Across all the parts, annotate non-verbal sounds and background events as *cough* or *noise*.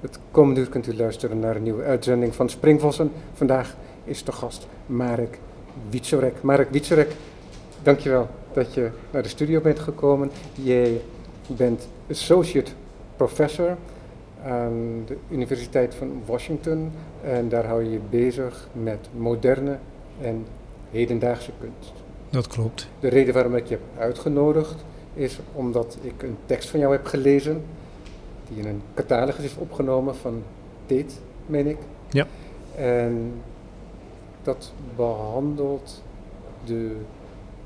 Het komende uur kunt u luisteren naar een nieuwe uitzending van Springvossen. Vandaag is de gast Marek Wietsorek. Marek Wietsorek, dankjewel dat je naar de studio bent gekomen. Jij bent associate professor aan de Universiteit van Washington en daar hou je je bezig met moderne en hedendaagse kunst. Dat klopt. De reden waarom ik je heb uitgenodigd is omdat ik een tekst van jou heb gelezen die in een catalogus is opgenomen van Tate, meen ik. Ja. En dat behandelt de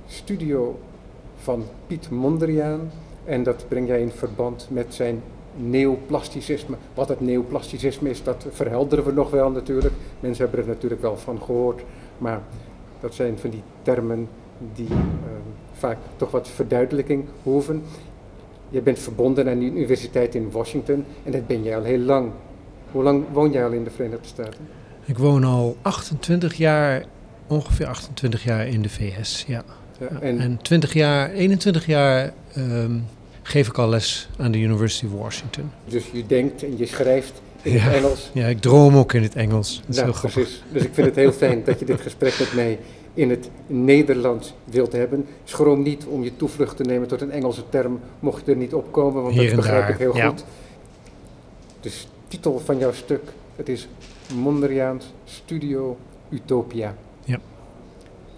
studio van Piet Mondriaan en dat breng jij in verband met zijn neoplasticisme. Wat het neoplasticisme is, dat verhelderen we nog wel natuurlijk. Mensen hebben er natuurlijk wel van gehoord, maar dat zijn van die termen die uh, vaak toch wat verduidelijking hoeven. Je bent verbonden aan de universiteit in Washington en dat ben jij al heel lang. Hoe lang woon jij al in de Verenigde Staten? Ik woon al 28 jaar, ongeveer 28 jaar in de VS, ja. ja en, en, 20 jaar, 21 jaar um, geef ik al les aan de University of Washington. Dus je denkt en je schrijft in ja, het Engels? Ja, ik droom ook in het Engels. Dat is nou, heel precies. Dus ik vind het heel fijn dat je dit gesprek met mij in het Nederlands wilt hebben. Schroom niet om je toevlucht te nemen tot een Engelse term, mocht je er niet opkomen, want Hier dat begrijp daar, ik heel ja. goed. De titel van jouw stuk, het is Mondriaans Studio Utopia. Ja.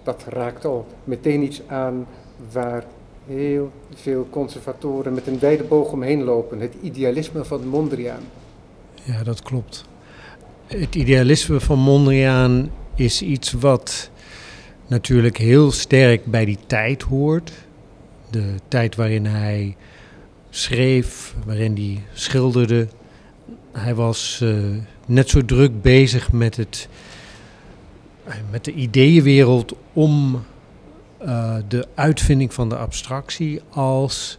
Dat raakt al meteen iets aan waar heel veel conservatoren met een wijde boog omheen lopen. Het idealisme van Mondriaan. Ja, dat klopt. Het idealisme van Mondriaan is iets wat natuurlijk heel sterk bij die tijd hoort. De tijd waarin hij schreef, waarin hij schilderde. Hij was uh, net zo druk bezig met, het, met de ideeënwereld om uh, de uitvinding van de abstractie als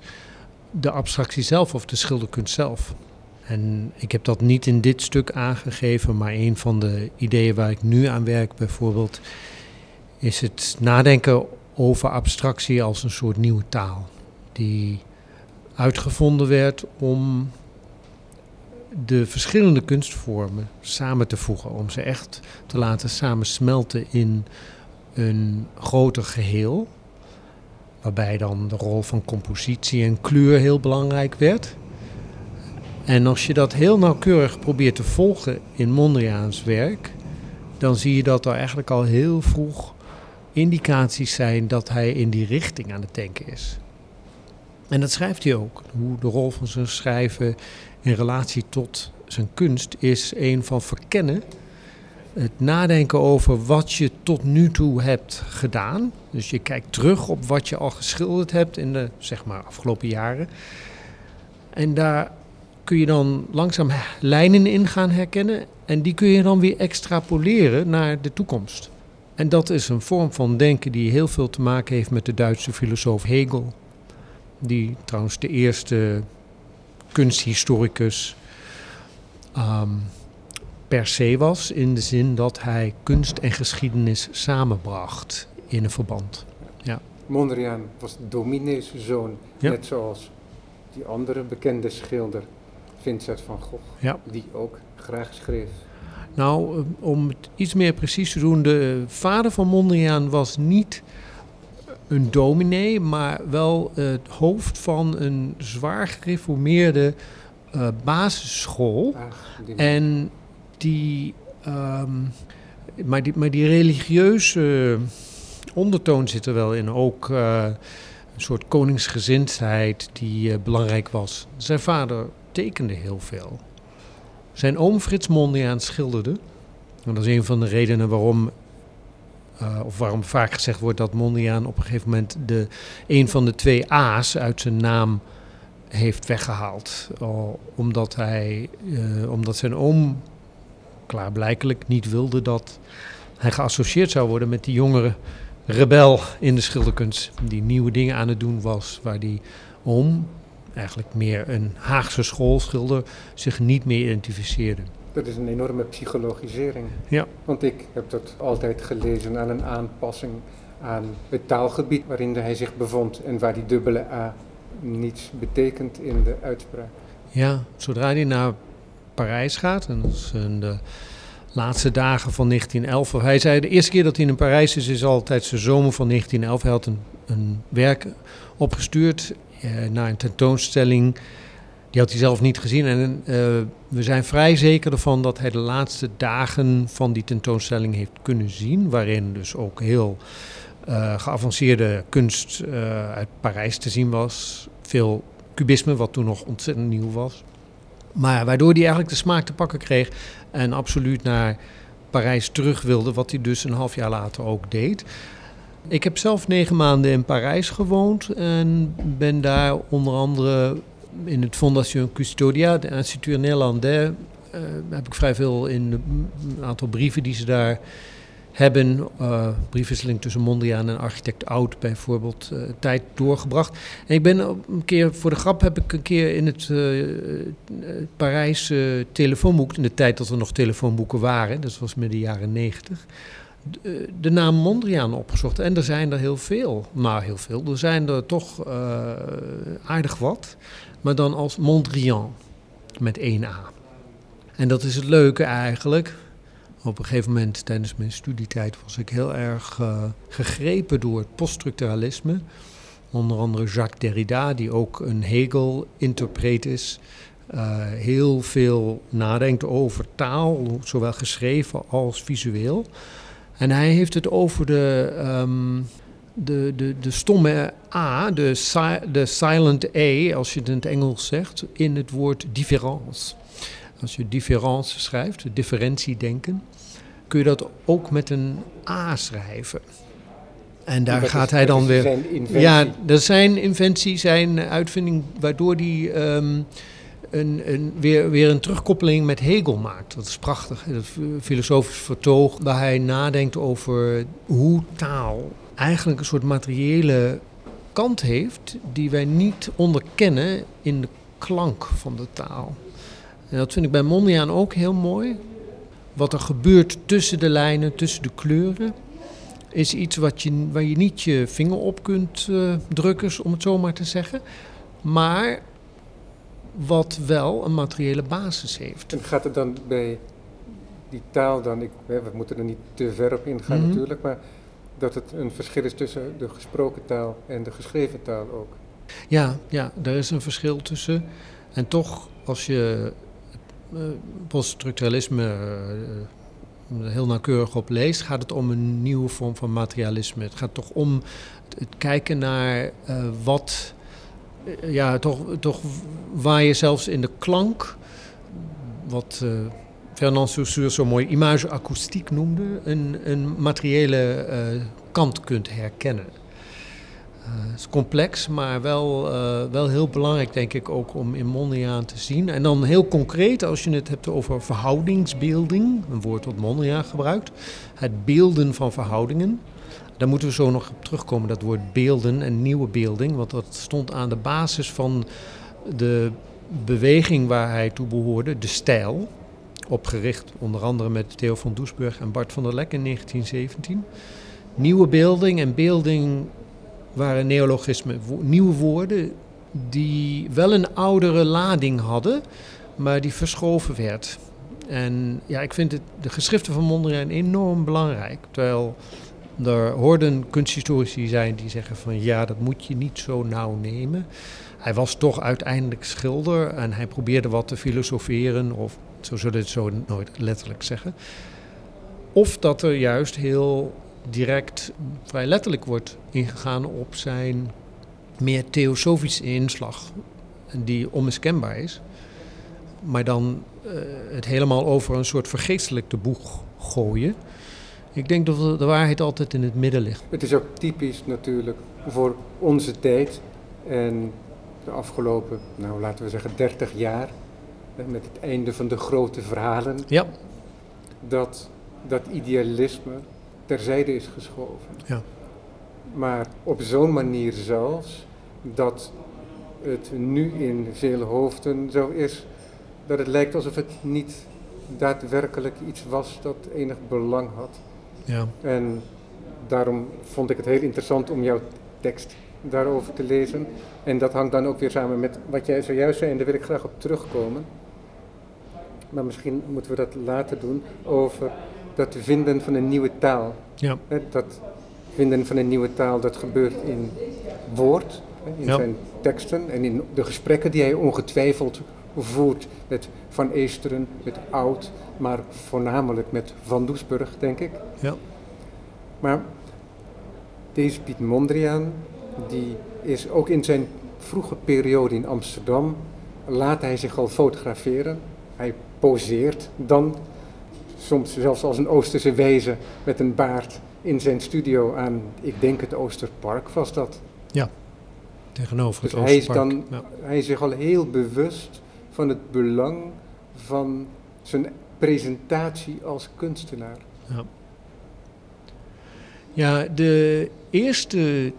de abstractie zelf of de schilderkunst zelf. En ik heb dat niet in dit stuk aangegeven, maar een van de ideeën waar ik nu aan werk bijvoorbeeld is het nadenken over abstractie als een soort nieuwe taal. Die uitgevonden werd om de verschillende kunstvormen samen te voegen. Om ze echt te laten samensmelten in een groter geheel. Waarbij dan de rol van compositie en kleur heel belangrijk werd. En als je dat heel nauwkeurig probeert te volgen in Mondriaans werk, dan zie je dat er eigenlijk al heel vroeg indicaties zijn dat hij in die richting aan het denken is. En dat schrijft hij ook. Hoe de rol van zijn schrijven in relatie tot zijn kunst is een van verkennen. Het nadenken over wat je tot nu toe hebt gedaan. Dus je kijkt terug op wat je al geschilderd hebt in de zeg maar, afgelopen jaren. En daar kun je dan langzaam lijnen in gaan herkennen. En die kun je dan weer extrapoleren naar de toekomst. En dat is een vorm van denken die heel veel te maken heeft met de Duitse filosoof Hegel. Die trouwens de eerste kunsthistoricus um, per se was. In de zin dat hij kunst en geschiedenis samenbracht in een verband. Ja. Mondriaan was dominees zoon, Ja. net zoals die andere bekende schilder Vincent van Gogh, Ja. die ook graag schreef. Nou, eh, om het iets meer precies te doen, de vader van Mondriaan was niet een dominee, maar wel het hoofd van een zwaar gereformeerde eh, basisschool. Die En die, ehm, maar die, maar die religieuze ondertoon zit er wel in. Ook eh, een soort koningsgezindheid die belangrijk was. Zijn vader tekende heel veel. Zijn oom Frits Mondriaan schilderde. En dat is een van de redenen waarom, eh, of waarom vaak gezegd wordt dat Mondriaan op een gegeven moment de, een van de twee A's uit zijn naam heeft weggehaald. Al omdat, hij, eh, omdat zijn oom klaarblijkelijk niet wilde dat hij geassocieerd zou worden met die jongere rebel in de schilderkunst. Die nieuwe dingen aan het doen was, waar die oom, eigenlijk meer een Haagse schoolschilder, zich niet meer identificeerde. Dat is een enorme psychologisering. Ja. Want ik heb dat altijd gelezen aan een aanpassing aan het taalgebied waarin hij zich bevond en waar die dubbele A niets betekent in de uitspraak. Ja, zodra hij naar Parijs gaat. En dat is in de laatste dagen van 1911. Hij zei de eerste keer dat hij in Parijs is, is altijd de zomer van 1911. Hij had een, een werk opgestuurd naar een tentoonstelling. Die had hij zelf niet gezien. En eh, we zijn vrij zeker ervan dat hij de laatste dagen van die tentoonstelling heeft kunnen zien. Waarin dus ook heel uh, geavanceerde kunst uit Parijs te zien was. Veel cubisme, wat toen nog ontzettend nieuw was. Maar waardoor hij eigenlijk de smaak te pakken kreeg en absoluut naar Parijs terug wilde, wat hij dus een half jaar later ook deed. Ik heb zelf negen maanden in Parijs gewoond en ben daar onder andere in het Fondation Custodia, de Institut Néerlandais, uh, heb ik vrij veel in een aantal brieven die ze daar hebben, uh, briefwisseling tussen Mondriaan en architect Oud bijvoorbeeld, uh, tijd doorgebracht. En ik ben een keer, voor de grap heb ik een keer in het uh, Parijse telefoonboek, in de tijd dat er nog telefoonboeken waren, dat was midden jaren negentig, de, de, naam Mondriaan opgezocht. En er zijn er heel veel, nou heel veel, er zijn er toch aardig wat, maar dan als Mondriaan met één A. En dat is het leuke eigenlijk op een gegeven moment tijdens mijn studietijd was ik heel erg uh, gegrepen door het poststructuralisme. Onder andere Jacques Derrida, die ook een Hegel-interpreet is. Heel veel nadenkt over taal, zowel geschreven als visueel. En hij heeft het over de, um, de, de, de stomme A, de, si de silent A, als je het in het Engels zegt, in het woord différence. Als je différence schrijft, differentiedenken, kun je dat ook met een A schrijven. En daar Dat gaat is- hij dat dan is weer. zijn inventie. Ja, dat is zijn inventie, zijn uitvinding, waardoor hij ehm, een, een, weer, weer een terugkoppeling met Hegel maakt. Dat is prachtig, dat filosofisch vertoog, waar hij nadenkt over hoe taal eigenlijk een soort materiële kant heeft die wij niet onderkennen in de klank van de taal. En dat vind ik bij Mondriaan ook heel mooi. Wat er gebeurt tussen de lijnen, tussen de kleuren, is iets wat je, waar je niet je vinger op kunt eh, drukken, om het zo maar te zeggen. Maar wat wel een materiële basis heeft. En gaat het dan bij die taal dan, ik, we moeten er niet te ver op ingaan Mhm. natuurlijk, maar dat het een verschil is tussen de gesproken taal en de geschreven taal ook. Ja, ja, daar is een verschil tussen. En toch, als je uh, poststructuralisme uh, heel nauwkeurig op leest, gaat het om een nieuwe vorm van materialisme. Het gaat toch om het, het kijken naar uh, wat, ja, toch, toch waar je zelfs in de klank, wat uh, Fernand Saussure zo mooi image akoestiek noemde, een, een materiële uh, kant kunt herkennen. Uh, het is complex, maar wel, wel heel belangrijk, denk ik, ook om in Mondriaan te zien. En dan heel concreet, als je het hebt over verhoudingsbeelding, een woord dat Mondriaan gebruikt, het beelden van verhoudingen. Daar moeten we zo nog op terugkomen, dat woord beelden en nieuwe beelding, want dat stond aan de basis van de beweging waar hij toe behoorde, de stijl. Opgericht onder andere met Theo van Doesburg en Bart van der Lek in 1917. Nieuwe beelding en beelding waren neologismen, nieuwe woorden die wel een oudere lading hadden, maar die verschoven werd. En ja, ik vind het, de geschriften van Mondriaan enorm belangrijk. Terwijl er hoorden kunsthistorici zijn die zeggen van ja, dat moet je niet zo nauw nemen. Hij was toch uiteindelijk schilder en hij probeerde wat te filosoferen, of zo zullen het zo nooit letterlijk zeggen. Of dat er juist heel direct, vrij letterlijk wordt ingegaan op zijn meer theosofische inslag, die onmiskenbaar is. Maar dan uh, het helemaal over een soort vergeestelijkte boeg gooien. Ik denk dat de waarheid altijd in het midden ligt. Het is ook typisch natuurlijk voor onze tijd en de afgelopen, nou laten we zeggen, 30 jaar, met het einde van de grote verhalen, ja. dat dat idealisme terzijde is geschoven. Ja. Maar op zo'n manier zelfs dat het nu in vele hoofden zo is dat het lijkt alsof het niet daadwerkelijk iets was dat enig belang had. Ja. En daarom vond ik het heel interessant om jouw tekst daarover te lezen. En dat hangt dan ook weer samen met wat jij zojuist zei, en daar wil ik graag op terugkomen. maar misschien moeten we dat later doen, over dat vinden van een nieuwe taal. Ja. Dat vinden van een nieuwe taal, dat gebeurt in woord, in Ja. zijn teksten en in de gesprekken die hij ongetwijfeld voert met Van Eesteren, met Oud, maar voornamelijk met Van Doesburg, denk ik. Ja. Maar deze Piet Mondriaan, die is ook in zijn vroege periode in Amsterdam, laat hij zich al fotograferen. Hij poseert dan, soms zelfs als een Oosterse wezen met een baard, in zijn studio aan, ik denk het Oosterpark was dat. Tegenover Dus het hij is Oosterpark. dan, Ja. hij is zich al heel bewust van het belang van zijn presentatie als kunstenaar. Ja, de eerste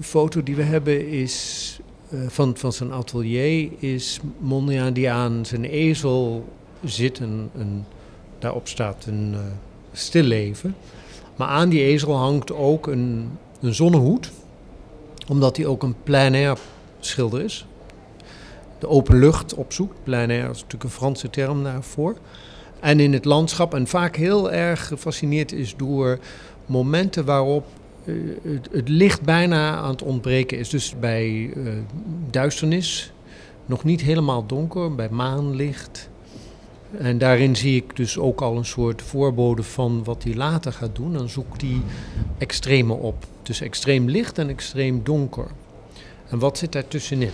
foto die we hebben is eh, van, van zijn atelier is Mondriaan die aan zijn ezel zit. En, daarop staat een eh stilleven. Maar aan die ezel hangt ook een, een zonnehoed. Omdat hij ook een plein air schilder is. De open lucht opzoekt. Plein air is natuurlijk een Franse term daarvoor. En in het landschap en vaak heel erg gefascineerd is door momenten waarop eh, het, licht bijna aan het ontbreken is. Dus bij eh, duisternis, nog niet helemaal donker, bij maanlicht. En daarin zie ik dus ook al een soort voorbode van wat hij later gaat doen. Dan zoekt hij extreme op. Dus extreem licht en extreem donker. En wat zit daar tussenin?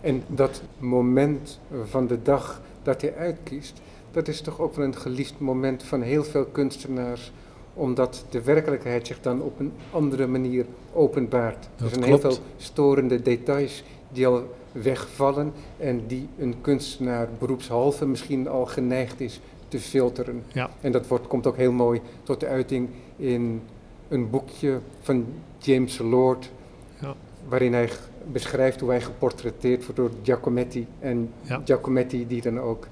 En dat moment van de dag dat hij uitkiest, dat is toch ook wel een geliefd moment van heel veel kunstenaars, omdat de werkelijkheid zich dan op een andere manier openbaart. Dat er zijn heel veel storende details die al wegvallen en die een kunstenaar beroepshalve misschien al geneigd is te filteren. Ja. En dat wordt, komt ook heel mooi tot de uiting in een boekje van James Lord, Ja. waarin hij beschrijft hoe hij geportretteerd wordt door Giacometti. En Ja. Giacometti die dan ook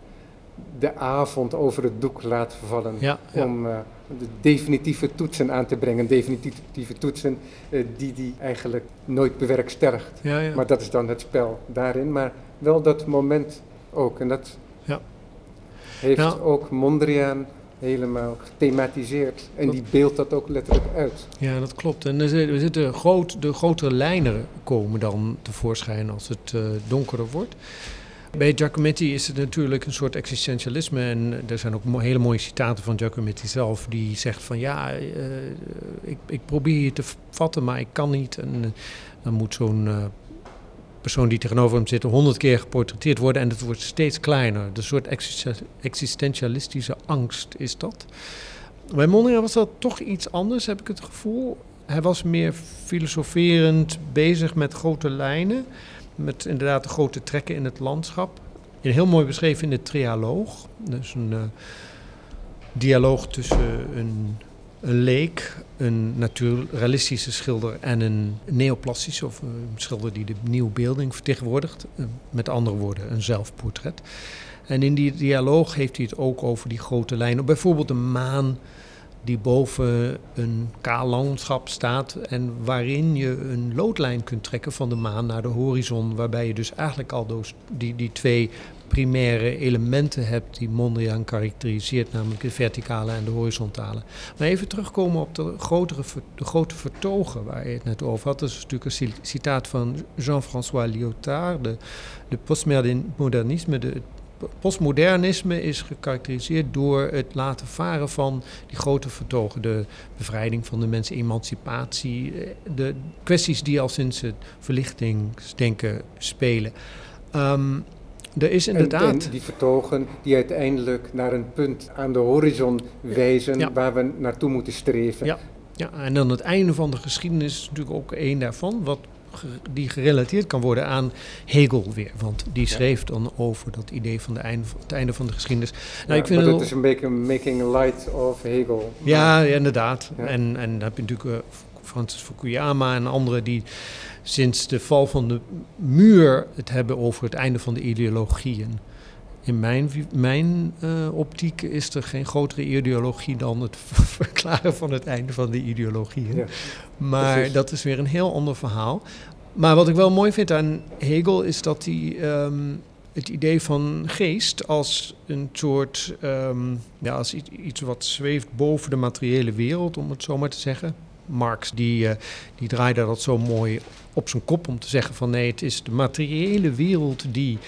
de avond over het doek laat vallen Ja, ja. om eh, de definitieve toetsen aan te brengen. Definitieve toetsen eh, die die eigenlijk nooit bewerkstelligt. ja. Maar dat is dan het spel daarin. Maar wel dat moment ook. En dat Ja. heeft Nou. ook Mondriaan helemaal gethematiseerd. En die beeldt dat ook letterlijk uit. Ja, dat klopt. En er zit- zitten groot, de grotere lijnen komen dan tevoorschijn als het eh, donkerder wordt. Bij Giacometti is het natuurlijk een soort existentialisme. En er zijn ook hele mooie citaten van Giacometti zelf. Die zegt van ja, eh, ik, ik probeer je te vatten, maar ik kan niet. En eh, dan moet zo'n persoon die tegenover hem zit honderd keer geportretteerd worden. En het wordt steeds kleiner. De soort existen- existentialistische angst is dat. Bij Mondriaan was dat toch iets anders, heb ik het gevoel. Hij was meer filosoferend bezig met grote lijnen. Met inderdaad de grote trekken in het landschap. En heel mooi beschreven in de trialoog. Dus een eh, dialoog tussen een, een leek, een naturalistische schilder en een neoplastische, of een schilder die de nieuwe beelding vertegenwoordigt. Eh, met andere woorden, een zelfportret. En in die dialoog heeft hij het ook over die grote lijnen. Bijvoorbeeld de maan die boven een kaal landschap staat en waarin je een loodlijn kunt trekken van de maan naar de horizon, waarbij je dus eigenlijk al die, die twee primaire elementen hebt die Mondriaan karakteriseert, namelijk de verticale en de horizontale. Maar even terugkomen op de, grotere, de grote vertogen waar je het net over had. Dat is natuurlijk een ci- citaat van Jean-François Lyotard, de, de postmodernisme, de, postmodernisme is gekarakteriseerd door het laten varen van die grote vertogen. De bevrijding van de mensen, emancipatie, eh, de kwesties die al sinds het verlichtingsdenken spelen. Ehm, er is inderdaad... en die vertogen die uiteindelijk naar een punt aan de horizon wijzen Ja. waar we naartoe moeten streven. Ja. Ja, en dan het einde van de geschiedenis is natuurlijk ook één daarvan, wat die gerelateerd kan worden aan Hegel weer. Want die Ja. schreef dan over dat idee van de einde, het einde van de geschiedenis. Ja, Nou, ik vind het dat is een beetje making light of Hegel. Ja, ja, inderdaad. En, en dan heb je natuurlijk uh, Francis Fukuyama en anderen die sinds de val van de muur het hebben over het einde van de ideologieën. In mijn, mijn eh, optiek is er geen grotere ideologie dan het *laughs* verklaren van het einde van de ideologieën. Ja, maar precies. dat is weer een heel ander verhaal. Maar wat ik wel mooi vind aan Hegel is dat hij ehm, het idee van geest als een soort, ehm, ja, als iets, iets wat zweeft boven de materiële wereld, om het zo maar te zeggen. Marx die, uh, die draaide dat zo mooi op zijn kop om te zeggen van nee, het is de materiële wereld die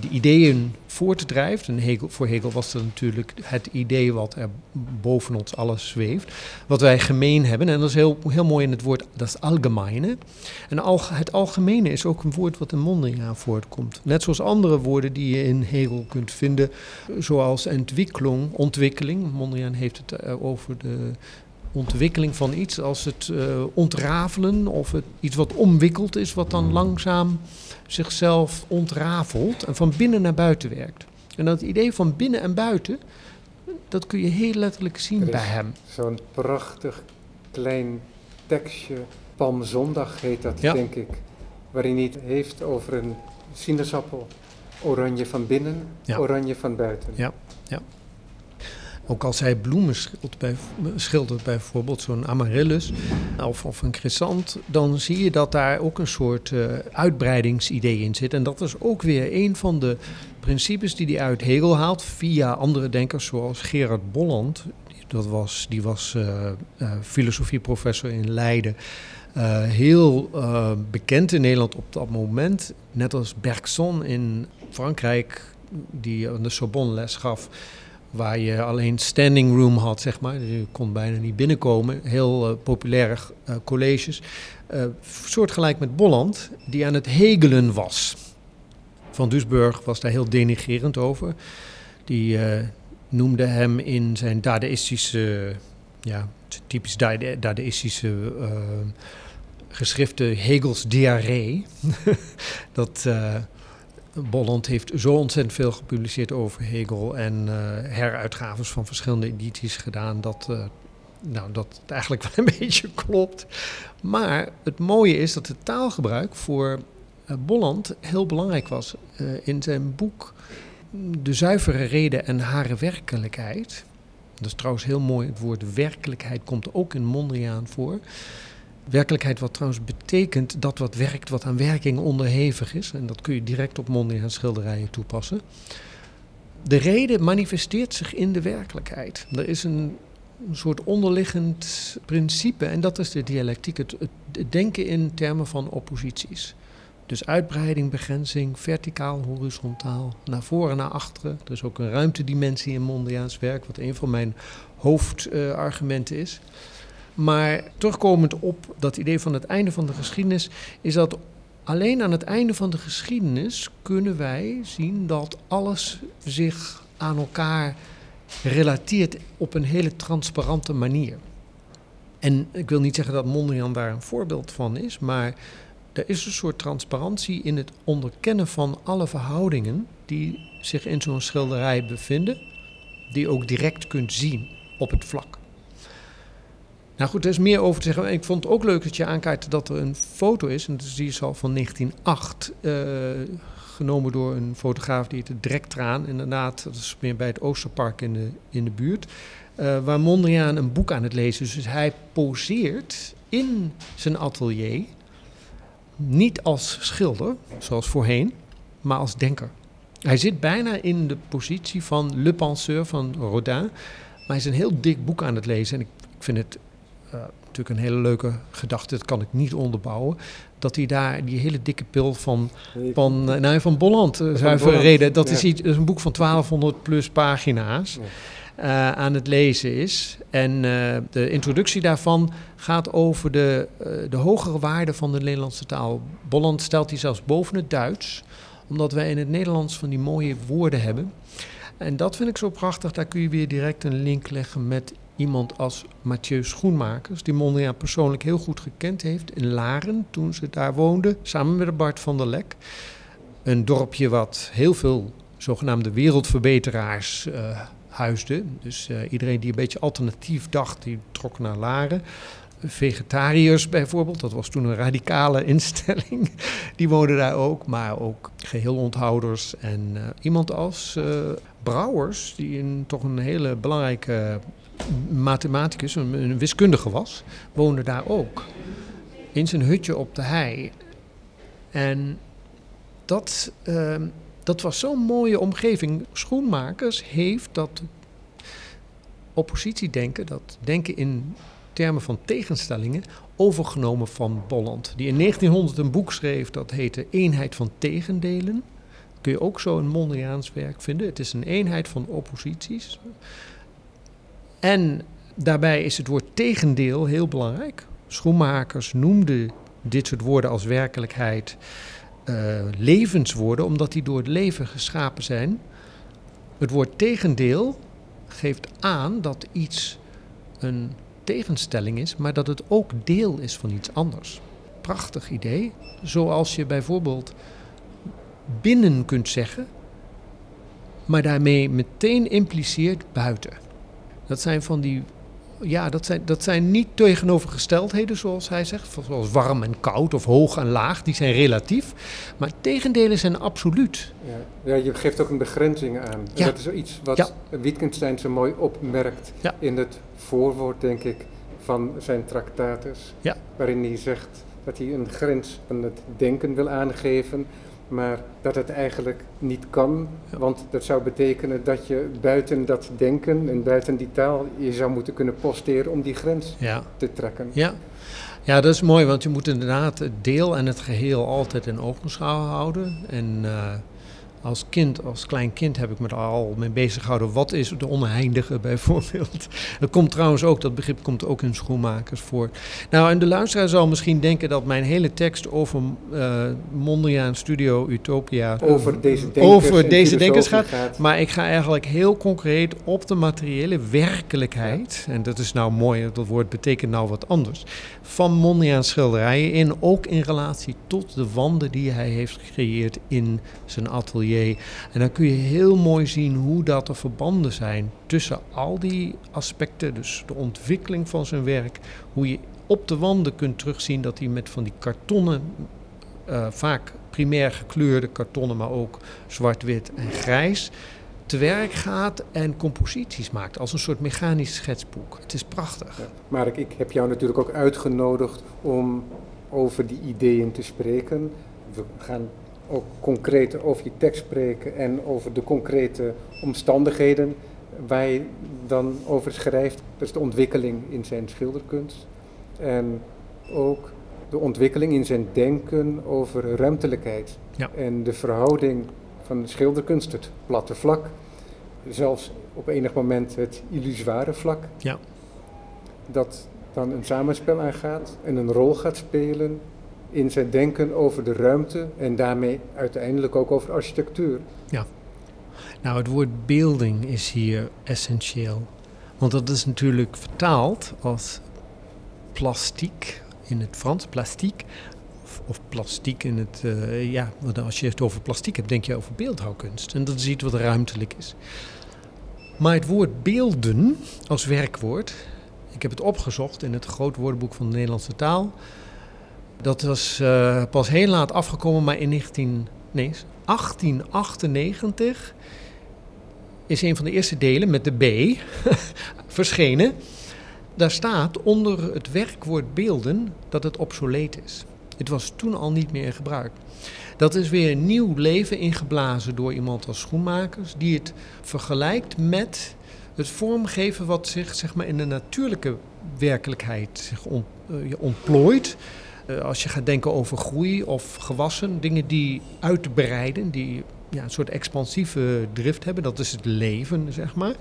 de ideeën voortdrijft. En Hegel, voor Hegel was dat natuurlijk het idee wat er boven ons alles zweeft. Wat wij gemeen hebben. En dat is heel, heel mooi in het woord, dat is algemene. En het algemene is ook een woord wat in Mondriaan voortkomt. Net zoals andere woorden die je in Hegel kunt vinden. Zoals ontwikkeling, ontwikkeling. Mondriaan heeft het eh, over de ontwikkeling van iets als het uh, ontrafelen of het, iets wat omwikkeld is, wat dan langzaam zichzelf ontrafelt en van binnen naar buiten werkt. En dat idee van binnen en buiten, dat kun je heel letterlijk zien bij hem. Zo'n prachtig klein tekstje, Palmzondag heet dat denk ik, waarin hij het heeft over een sinaasappel. Oranje van binnen, oranje van buiten. Ja, ja. Ook als hij bloemen schildert, bij, bijvoorbeeld zo'n amaryllis of, of een chrysant, dan zie je dat daar ook een soort uh, uitbreidingsidee in zit. En dat is ook weer een van de principes die hij uit Hegel haalt via andere denkers zoals Gerard Bolland. Dat was, die was uh, uh, filosofieprofessor in Leiden. heel bekend in Nederland op dat moment. Net als Bergson in Frankrijk, die aan de Sorbonne les gaf waar je alleen standing room had, zeg maar. Je kon bijna niet binnenkomen. Heel uh, populaire uh, colleges. Uh, soortgelijk met Bolland, die aan het hegelen was. Van Dusburg was daar heel denigerend over. Die noemde hem in zijn dadaïstische, ja, typisch dadaïstische geschriften Hegels diarree. *laughs* dat Bolland heeft zo ontzettend veel gepubliceerd over Hegel en uh, heruitgaves van verschillende edities gedaan dat, uh, nou, dat het eigenlijk *laughs* wel een beetje klopt. Maar het mooie is dat het taalgebruik voor uh, Bolland heel belangrijk was. in zijn boek De zuivere reden en hare werkelijkheid. Dat is trouwens heel mooi, het woord werkelijkheid komt ook in Mondriaan voor. Werkelijkheid wat trouwens betekent dat wat werkt, wat aan werking onderhevig is. En dat kun je direct op Mondriaan schilderijen toepassen. De reden manifesteert zich in de werkelijkheid. Er is een, soort onderliggend principe en dat is de dialectiek. Het, denken in termen van opposities. Dus uitbreiding, begrenzing, verticaal, horizontaal, naar voren, naar achteren. Er is ook een ruimtedimensie in Mondriaans werk, wat een van mijn hoofdargumenten is. Maar terugkomend op dat idee van het einde van de geschiedenis, is dat alleen aan het einde van de geschiedenis kunnen wij zien dat alles zich aan elkaar relateert op een hele transparante manier. En ik wil niet zeggen dat Mondrian daar een voorbeeld van is, maar er is een soort transparantie in het onderkennen van alle verhoudingen die zich in zo'n schilderij bevinden, die je ook direct kunt zien op het vlak. Nou goed, er is meer over te zeggen. Ik vond het ook leuk dat je aankaart dat er een foto is. En die is al van 1908. Uh, eh, genomen door een fotograaf die heette Drektraan. Inderdaad, dat is meer bij het Oosterpark in de, in de buurt. Uh, waar Mondriaan een boek aan het lezen is. Dus hij poseert in zijn atelier. Niet als schilder, zoals voorheen, maar als denker. Hij zit bijna in de positie van Le Penseur van Rodin. Maar hij is een heel dik boek aan het lezen. En ik, ik vind het uh, natuurlijk een hele leuke gedachte, dat kan ik niet onderbouwen. Dat hij daar die hele dikke pil van, van, uh, nou, van Bolland, uh, zuivere reden, dat, is iets, dat is een boek van 1200 plus pagina's. Uh, aan het lezen is. En uh, de introductie daarvan gaat over de, uh, de hogere waarde van de Nederlandse taal. Bolland stelt die zelfs boven het Duits, omdat wij in het Nederlands van die mooie woorden hebben. En dat vind ik zo prachtig, daar kun je weer direct een link leggen met iemand als Mathieu Schoenmakers, die Mondriaan persoonlijk heel goed gekend heeft in Laren toen ze daar woonde, samen met Bart van der Lek. Een dorpje wat heel veel zogenaamde wereldverbeteraars uh, huisde. Dus uh, iedereen die een beetje alternatief dacht, die trok naar Laren. Vegetariërs bijvoorbeeld, dat was toen een radicale *laughs* instelling, die woonden daar ook. Maar ook geheel onthouders en uh, iemand als Brouwers, die in toch een hele belangrijke mathematicus, een, wiskundige was, woonde daar ook. In zijn hutje op de hei. En dat, uh, dat was zo'n mooie omgeving. Schoenmakers heeft dat oppositiedenken, dat denken in termen van tegenstellingen, overgenomen van Bolland. Die in 1900 een boek schreef dat heette Eenheid van Tegendelen. Kun je ook zo een Mondriaans werk vinden. Het is een eenheid van opposities. En daarbij is het woord tegendeel heel belangrijk. Schoenmakers noemden dit soort woorden als werkelijkheid uh, levenswoorden, omdat die door het leven geschapen zijn. Het woord tegendeel geeft aan dat iets een tegenstelling is, maar dat het ook deel is van iets anders. Prachtig idee. Zoals je bijvoorbeeld binnen kunt zeggen, maar daarmee meteen impliceert buiten. Dat zijn van die ja, dat zijn, dat zijn niet tegenovergesteldheden, zoals hij zegt. Zoals warm en koud of hoog en laag. Die zijn relatief. Maar tegendelen zijn absoluut. Ja, ja je geeft ook een begrenzing aan. Ja. dat is iets wat ja. Wittgenstein zo mooi opmerkt in het voorwoord, denk ik, van zijn tractatus. Waarin hij zegt dat hij een grens van het denken wil aangeven maar dat het eigenlijk niet kan. Want dat zou betekenen dat je buiten dat denken en buiten die taal je zou moeten kunnen posteren om die grens te trekken. Ja. ja, dat is mooi, want je moet inderdaad het deel en het geheel altijd in ogenschouw houden. En uh, als kind, als klein kind heb ik me er al mee bezig gehouden. Wat is de oneindige bijvoorbeeld? Dat *laughs* komt trouwens ook, dat begrip komt ook in schoenmakers voor. Nou, en de luisteraar zal misschien denken dat mijn hele tekst over uh, Mondriaan Studio Utopia... Over deze denkers, over deze denkers gaat, gaat, Maar ik ga eigenlijk heel concreet op de materiële werkelijkheid... en dat is nou mooi, dat woord betekent nou wat anders... van Mondriaan schilderijen in, ook in relatie tot de wanden die hij heeft gecreëerd in zijn atelier en dan kun je heel mooi zien hoe dat er verbanden zijn tussen al die aspecten. Dus de ontwikkeling van zijn werk. Hoe je op de wanden kunt terugzien dat hij met van die kartonnen, uh, vaak primair gekleurde kartonnen, maar ook zwart-wit en grijs te werk gaat en composities maakt als een soort mechanisch schetsboek. Het is prachtig. Ja, Mark, ik heb jou natuurlijk ook uitgenodigd om over die ideeën te spreken. We gaan ook concreet over je tekst spreken en over de concrete omstandigheden waar je dan over schrijft. Dus de ontwikkeling in zijn schilderkunst en ook de ontwikkeling in zijn denken over ruimtelijkheid ja. en de verhouding van de schilderkunst, het platte vlak, zelfs op enig moment het illusoire vlak. Ja. Dat dan een samenspel aangaat en een rol gaat spelen in zijn denken over de ruimte en daarmee uiteindelijk ook over architectuur. Ja. Nou, het woord beelding is hier essentieel. Want dat is natuurlijk vertaald als plastiek in het Frans, plastiek. Of, of plastiek in het, uh, ja, als je het over plastiek hebt, denk je over beeldhouwkunst. En dat is iets wat ruimtelijk is. Maar het woord beelden als werkwoord, ik heb het opgezocht in het groot woordenboek van de Nederlandse taal. Dat was uh, pas heel laat afgekomen, maar in 19, nee, 1898 is een van de eerste delen met de B *laughs* verschenen. Daar staat onder het werkwoord beelden dat het obsoleet is. Het was toen al niet meer in gebruik. Dat is weer een nieuw leven ingeblazen door iemand als schoenmakers, die het vergelijkt met het vormgeven wat zich zeg maar, in de natuurlijke werkelijkheid zich uh, ontplooit. Eh, als je gaat denken over groei of gewassen, dingen die uitbreiden, die ja, een soort expansieve drift hebben, dat is het leven, zeg maar.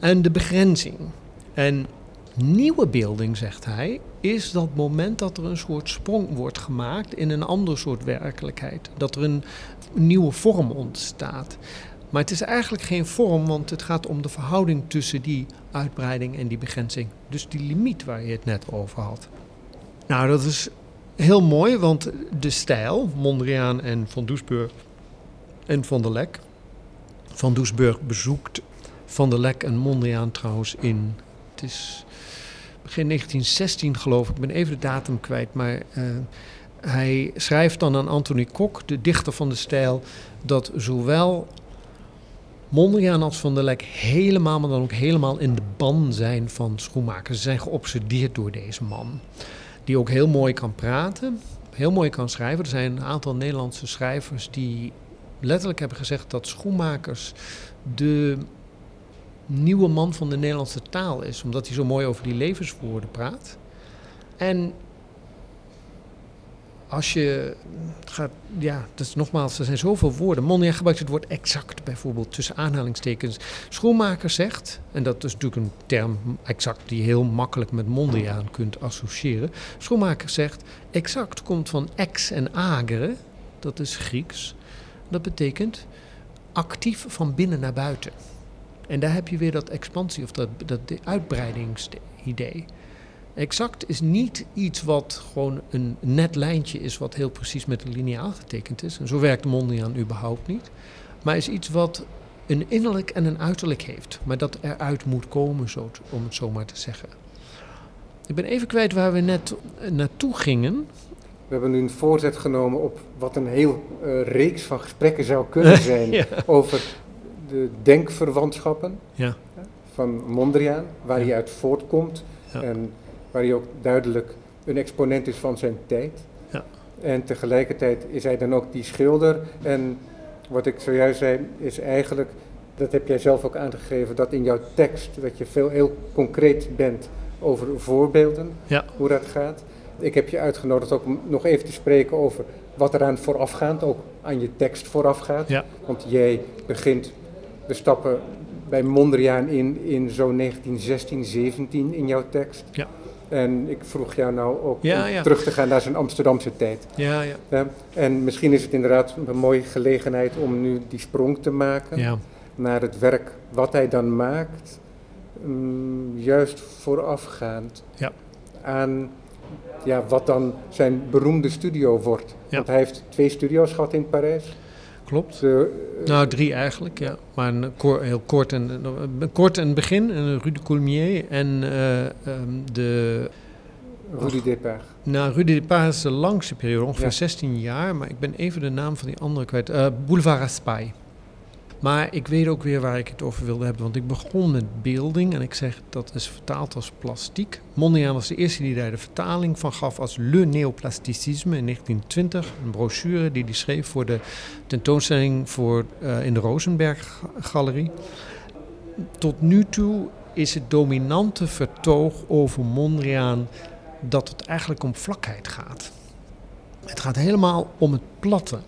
En de begrenzing. En nieuwe beelding, zegt hij, is dat moment dat er een soort sprong wordt gemaakt in een ander soort werkelijkheid. Dat er een nieuwe vorm ontstaat. Maar het is eigenlijk geen vorm, want het gaat om de verhouding tussen die uitbreiding en die begrenzing. Dus die limiet waar je het net over had. Nou, dat is heel mooi, want de stijl, Mondriaan en Van Doesburg en Van der Lek. Van Doesburg bezoekt Van der Lek en Mondriaan trouwens in, het is begin 1916 geloof ik, ik ben even de datum kwijt, maar uh, hij schrijft dan aan Anthony Kok, de dichter van de stijl, dat zowel Mondriaan als Van der Lek helemaal, maar dan ook helemaal in de ban zijn van schoenmakers. Ze zijn geobsedeerd door deze man die ook heel mooi kan praten, heel mooi kan schrijven. Er zijn een aantal Nederlandse schrijvers die letterlijk hebben gezegd dat schoenmakers de nieuwe man van de Nederlandse taal is, omdat hij zo mooi over die levenswoorden praat. En als je gaat, ja, dat is nogmaals, er zijn zoveel woorden. Mondriaan gebruikt het woord exact bijvoorbeeld, tussen aanhalingstekens. Schoenmaker zegt, en dat is natuurlijk een term exact die heel makkelijk met Mondriaan kunt associëren. Schoenmaker zegt, exact komt van ex en agere, dat is Grieks. Dat betekent actief van binnen naar buiten. En daar heb je weer dat expansie of dat, dat uitbreidingsidee. Exact is niet iets wat gewoon een net lijntje is, wat heel precies met een lineaal getekend is. En zo werkt Mondriaan überhaupt niet. Maar is iets wat een innerlijk en een uiterlijk heeft. Maar dat eruit moet komen, zo, om het zo maar te zeggen. Ik ben even kwijt waar we net naartoe gingen. We hebben nu een voorzet genomen op wat een heel uh, reeks van gesprekken zou kunnen *laughs* zijn over de denkverwantschappen ja. van Mondriaan, waar hij uit voortkomt. En waar hij ook duidelijk een exponent is van zijn tijd. Ja. En tegelijkertijd is hij dan ook die schilder. En wat ik zojuist zei, is eigenlijk, dat heb jij zelf ook aangegeven, dat in jouw tekst, dat je veel heel concreet bent over voorbeelden, ja. hoe dat gaat. Ik heb je uitgenodigd ook om nog even te spreken over wat eraan voorafgaand, ook aan je tekst voorafgaat. Ja. Want jij begint, we stappen bij Mondriaan in, in zo'n 1916, 17 in jouw tekst. Ja. En ik vroeg jou nou ook ja, om terug te gaan naar zijn Amsterdamse tijd. Ja, ja. en misschien is het inderdaad een mooie gelegenheid om nu die sprong te maken naar het werk wat hij dan maakt, um, juist voorafgaand ja. aan ja, wat dan zijn beroemde studio wordt. Want hij heeft twee studio's gehad in Parijs. Klopt. nou, drie eigenlijk, ja. Maar een heel kort en, een kort en begin, een Rue de Coulmiers en um, de... Rue du Départ. Nou, Rue du Départ is de langste periode, ongeveer ja. 16 jaar. Maar ik ben even de naam van die andere kwijt. Uh, Boulevard Raspail. Maar ik weet ook weer waar ik het over wilde hebben. Want ik begon met beelding en ik zeg dat is vertaald als plastiek. Mondriaan was de eerste die daar de vertaling van gaf als Le Neoplasticisme in 1920. Een brochure die hij schreef voor de tentoonstelling voor, uh, in de Rosenberg Galerie. Tot nu toe is het dominante vertoog over Mondriaan dat het eigenlijk om vlakheid gaat. Het gaat helemaal om het platte.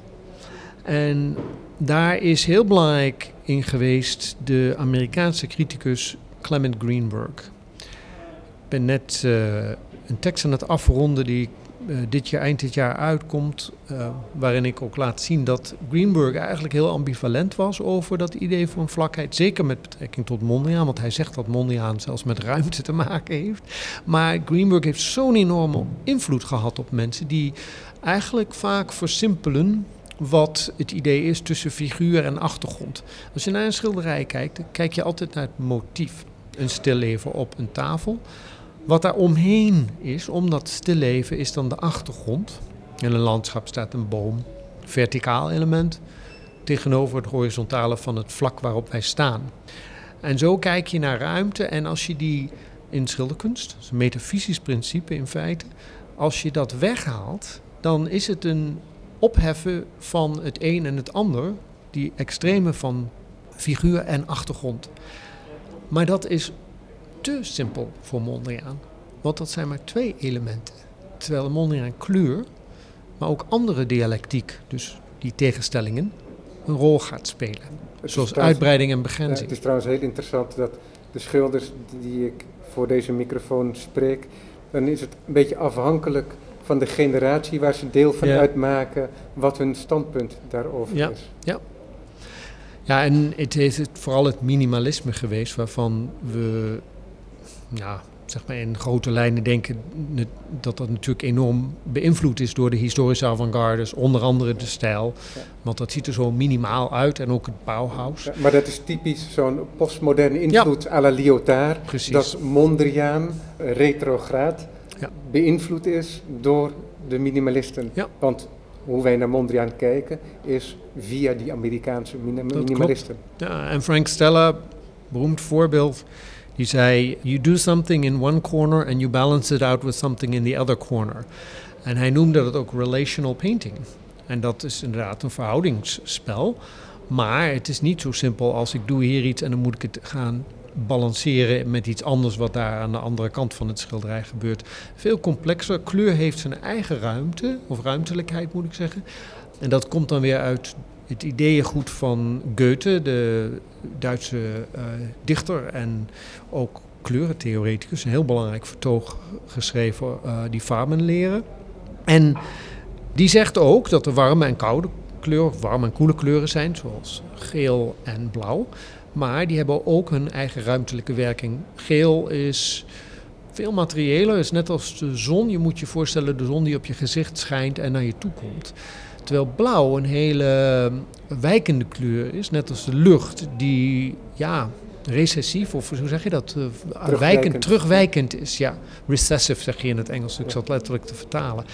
En daar is heel belangrijk in geweest de Amerikaanse criticus Clement Greenberg. Ik ben net uh, een tekst aan het afronden die uh, dit jaar, eind dit jaar uitkomt, uh, waarin ik ook laat zien dat Greenberg eigenlijk heel ambivalent was over dat idee van vlakheid. Zeker met betrekking tot Mondriaan, want hij zegt dat Mondriaan zelfs met ruimte te maken heeft. Maar Greenberg heeft zo'n enorme invloed gehad op mensen die eigenlijk vaak versimpelen wat het idee is tussen figuur en achtergrond. Als je naar een schilderij kijkt, kijk je altijd naar het motief. Een stilleven op een tafel. Wat daar omheen is, om dat stilleven, is dan de achtergrond. In een landschap staat een boom, verticaal element, tegenover het horizontale van het vlak waarop wij staan. En zo kijk je naar ruimte en als je die in schilderkunst, een metafysisch principe in feite, als je dat weghaalt, dan is het een opheffen van het een en het ander, die extreme van figuur en achtergrond. Maar dat is te simpel voor Mondriaan, want dat zijn maar twee elementen. Terwijl Mondriaan kleur, maar ook andere dialectiek, dus die tegenstellingen, een rol gaat spelen. Zoals uitbreiding en begrenzing. het is trouwens heel interessant dat de schilders die ik voor deze microfoon spreek, dan is het een beetje afhankelijk van de generatie waar ze deel van uitmaken, wat hun standpunt daarover ja. is. Ja. ja, en het is vooral het minimalisme geweest waarvan we, ja, zeg maar in grote lijnen denken dat dat natuurlijk enorm beïnvloed is door de historische avant-gardes, onder andere de stijl. Want dat ziet er zo minimaal uit en ook het Bauhaus. maar dat is typisch zo'n postmoderne invloed à la Lyotard. Precies. Dat Mondriaan, retrograad ja. beïnvloed is door de minimalisten. Ja. Want hoe wij naar Mondriaan kijken is via die Amerikaanse minimalisten. Ja, en Frank Stella, beroemd voorbeeld, die zei: You do something in one corner and you balance it out with something in the other corner. En hij noemde dat ook relational painting. En dat is inderdaad een verhoudingsspel. Maar het is niet zo simpel als ik doe hier iets en dan moet ik het gaan balanceren met iets anders wat daar aan de andere kant van het schilderij gebeurt. Veel complexer. Kleur heeft zijn eigen ruimte, of ruimtelijkheid moet ik zeggen. En dat komt dan weer uit het ideeëngoed van Goethe, de Duitse uh, dichter en ook kleurentheoreticus. Een heel belangrijk vertoog geschreven, uh, die Farben leren. En die zegt ook dat er warme en koude kleuren, warme en koele kleuren zijn, zoals geel en blauw. Maar die hebben ook hun eigen ruimtelijke werking. Geel is veel materiëler, is net als de zon. Je moet je voorstellen de zon die op je gezicht schijnt en naar je toe komt. Terwijl blauw een hele wijkende kleur is, net als de lucht, die ja, recessief, of hoe zeg je dat? Uh, terugwijkend. Wijkend, terugwijkend is. Ja, recessive zeg je in het Engels, ik zat letterlijk te vertalen.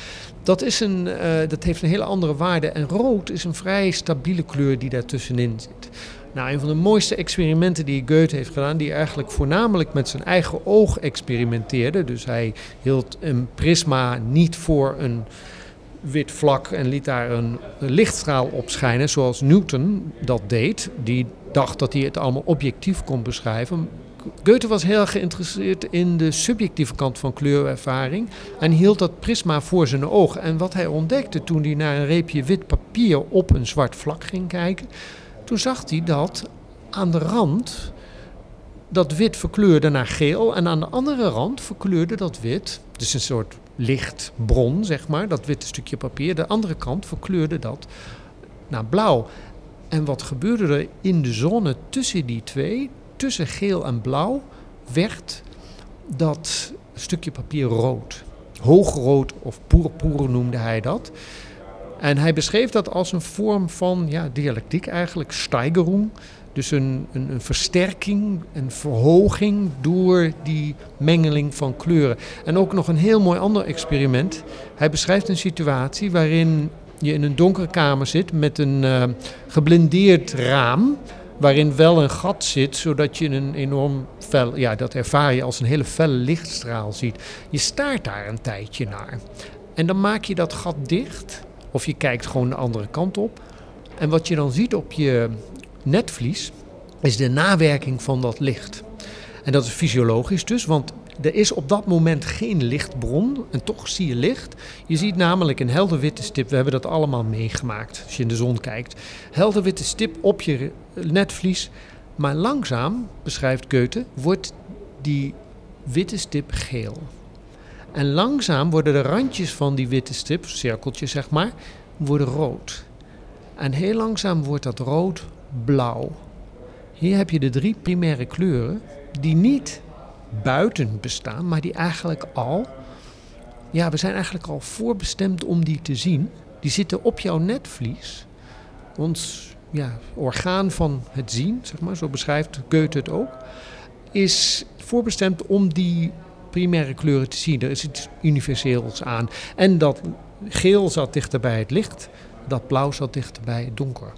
Dat, is een, uh, dat heeft een hele andere waarde. En rood is een vrij stabiele kleur die daartussenin zit. Nou, een van de mooiste experimenten die Goethe heeft gedaan, die eigenlijk voornamelijk met zijn eigen oog experimenteerde. Dus hij hield een prisma niet voor een wit vlak en liet daar een lichtstraal op schijnen, zoals Newton dat deed. Die dacht dat hij het allemaal objectief kon beschrijven. Goethe was heel geïnteresseerd in de subjectieve kant van kleurervaring en hield dat prisma voor zijn ogen. En wat hij ontdekte toen hij naar een reepje wit papier op een zwart vlak ging kijken, toen zag hij dat aan de rand dat wit verkleurde naar geel en aan de andere rand verkleurde dat wit, dus een soort lichtbron, zeg maar, dat witte stukje papier. De andere kant verkleurde dat naar blauw. En wat gebeurde er in de zone tussen die twee, tussen geel en blauw, werd dat stukje papier rood. Hoogrood of purpur noemde hij dat. En hij beschreef dat als een vorm van ja, dialectiek eigenlijk, steigerung. Dus een, een, een, versterking, een verhoging door die mengeling van kleuren. En ook nog een heel mooi ander experiment. Hij beschrijft een situatie waarin je in een donkere kamer zit met een uh, geblindeerd raam. Waarin wel een gat zit, zodat je een enorm fel, ja, dat ervaar je als een hele felle lichtstraal ziet. Je staart daar een tijdje naar. En dan maak je dat gat dicht, of je kijkt gewoon de andere kant op. En wat je dan ziet op je netvlies is de nawerking van dat licht. En dat is fysiologisch dus, want er is op dat moment geen lichtbron en toch zie je licht. Je ziet namelijk een helder witte stip, we hebben dat allemaal meegemaakt als je in de zon kijkt. Helder witte stip op je netvlies, maar langzaam, beschrijft Goethe, wordt die witte stip geel. En langzaam worden de randjes van die witte stip, cirkeltjes zeg maar, worden rood. En heel langzaam wordt dat rood blauw. Hier heb je de drie primaire kleuren die niet buiten bestaan, maar die eigenlijk al, ja, we zijn eigenlijk al voorbestemd om die te zien. Die zitten op jouw netvlies. Ons ja, orgaan van het zien, zeg maar, zo beschrijft Goethe het ook, is voorbestemd om die primaire kleuren te zien. Er is iets universeels aan. En dat geel zat dichter bij het licht, dat blauw zat dichter bij het donker.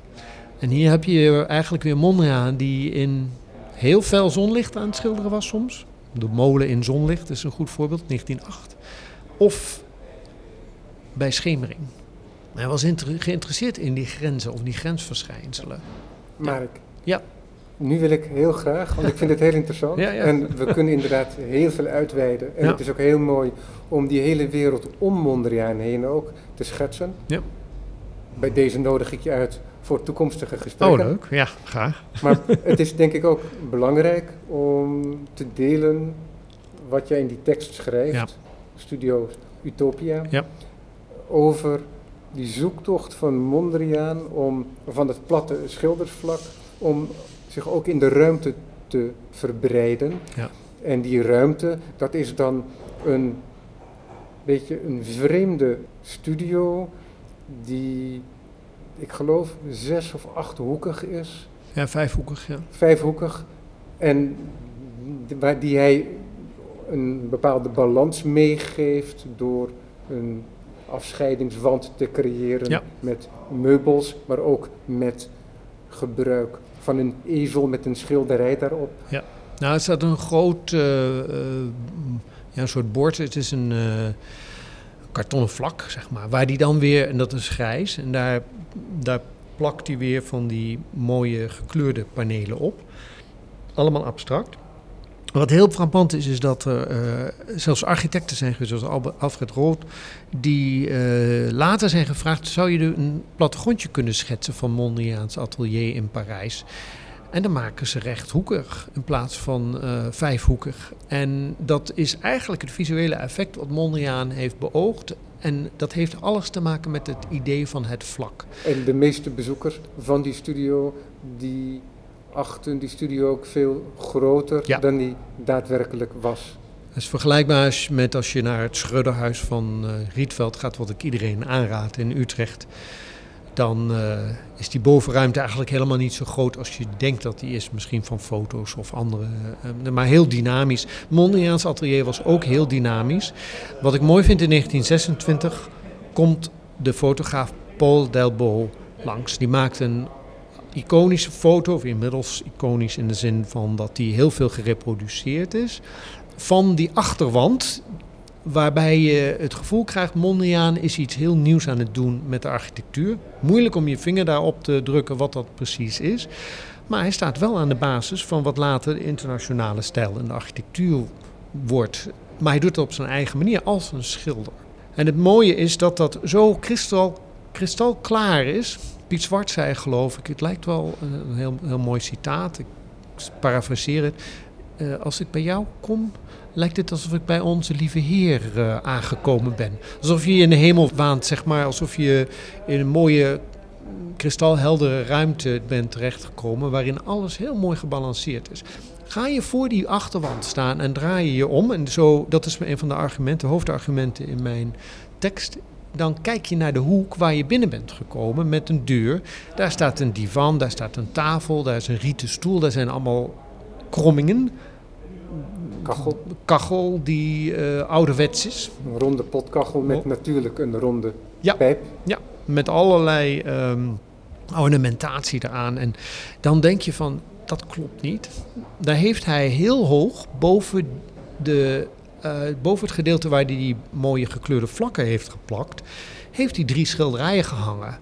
En hier heb je eigenlijk weer Mondriaan die in heel fel zonlicht aan het schilderen was soms. De molen in zonlicht is een goed voorbeeld, 1908. Of bij schemering. Hij was geïnteresseerd in die grenzen of die grensverschijnselen. Mark. Ja. Nu wil ik heel graag, want ik vind het heel *laughs* interessant. Ja, ja. En we kunnen inderdaad heel veel uitweiden. En Ja. het is ook heel mooi om die hele wereld om Mondriaan heen ook te schetsen. Ja. Bij deze nodig ik je uit voor toekomstige Oh, gesprekken. leuk. Ja, graag. Maar *laughs* het is denk ik ook belangrijk om te delen wat jij in die tekst schrijft. Studio Utopia, Ja. over die zoektocht van Mondriaan om van het platte schildersvlak om zich ook in de ruimte te verbreiden. Ja. En die ruimte, dat is dan een beetje een vreemde studio die, ik geloof, zes of achthoekig is Ja, vijfhoekig, ja. vijfhoekig en waar die hij een bepaalde balans meegeeft door een afscheidingswand te creëren Ja. met meubels, maar ook met gebruik van een ezel met een schilderij daarop. Nou, er staat een groot, eh, eh, ja, een soort bord. Het is een eh, kartonnen vlak, zeg maar. Waar die dan weer, en dat is grijs, en daar, daar plakt hij weer van die mooie gekleurde panelen op. Allemaal abstract. Wat heel frappant is, is dat er uh, zelfs architecten zijn geweest, zoals Alfred Roth, die uh, later zijn gevraagd: zou je een plattegrondje kunnen schetsen van Mondriaans atelier in Parijs? En dan maken ze rechthoekig in plaats van uh, vijfhoekig. En dat is eigenlijk het visuele effect wat Mondriaan heeft beoogd. En dat heeft alles te maken met het idee van het vlak. En de meeste bezoekers van die studio, die achten die studio ook veel groter ja. dan die daadwerkelijk was. Het is vergelijkbaar met als je naar het Schreuderhuis van uh, Rietveld gaat, wat ik iedereen aanraad in Utrecht dan uh, is die bovenruimte eigenlijk helemaal niet zo groot als je denkt dat die is. Misschien van foto's of andere, uh, maar heel dynamisch. Mondriaans atelier was ook heel dynamisch. Wat ik mooi vind in 1926 komt de fotograaf Paul Delbo langs. Die maakt een iconische foto, of inmiddels iconisch in de zin van dat die heel veel gereproduceerd is, van die achterwand waarbij je het gevoel krijgt, Mondriaan is iets heel nieuws aan het doen met de architectuur. Moeilijk om je vinger daarop te drukken wat dat precies is. Maar hij staat wel aan de basis van wat later de internationale stijl in de architectuur wordt. Maar hij doet het op zijn eigen manier als een schilder. En het mooie is dat dat zo kristal, kristalklaar is. Piet Zwart zei geloof ik, het lijkt wel een heel, heel mooi citaat. Ik parafraseer het. Uh, als ik bij jou kom, lijkt het alsof ik bij onze lieve Heer uh, aangekomen ben. Alsof je in de hemel waant, zeg maar. Alsof je in een mooie, kristalheldere ruimte bent terechtgekomen... waarin alles heel mooi gebalanceerd is. Ga je voor die achterwand staan en draai je je om... en zo, dat is een van de argumenten, hoofdargumenten in mijn tekst... Dan kijk je naar de hoek waar je binnen bent gekomen met een deur. Daar staat een divan, daar staat een tafel, daar is een rieten stoel, daar zijn allemaal krommingen kachel. Kachel die uh, ouderwets is. Een ronde potkachel met oh. natuurlijk een ronde ja. pijp. Ja, met allerlei um, ornamentatie eraan. En dan denk je van, dat klopt niet. Daar heeft hij heel hoog boven, de, uh, boven het gedeelte waar hij die mooie gekleurde vlakken heeft geplakt, heeft hij drie schilderijen gehangen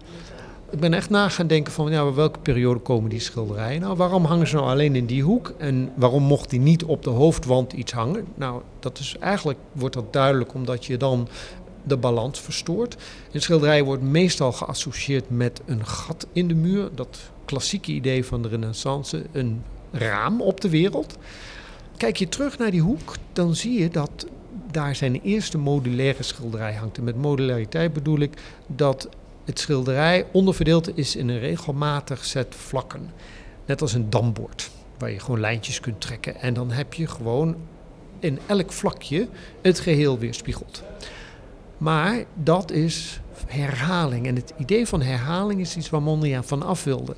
ik ben echt na gaan denken van ja, welke periode komen die schilderijen? Nou, waarom hangen ze nou alleen in die hoek? En waarom mocht die niet op de hoofdwand iets hangen? Nou, dat is eigenlijk wordt dat duidelijk omdat je dan de balans verstoort. Een schilderij wordt meestal geassocieerd met een gat in de muur. Dat klassieke idee van de renaissance, een raam op de wereld. Kijk je terug naar die hoek, dan zie je dat daar zijn eerste modulaire schilderij hangt. En met modulariteit bedoel ik dat het schilderij onderverdeeld is in een regelmatig set vlakken. Net als een dambord, waar je gewoon lijntjes kunt trekken. En dan heb je gewoon in elk vlakje het geheel weerspiegeld. Maar dat is herhaling. En het idee van herhaling is iets waar Mondriaan van af wilde.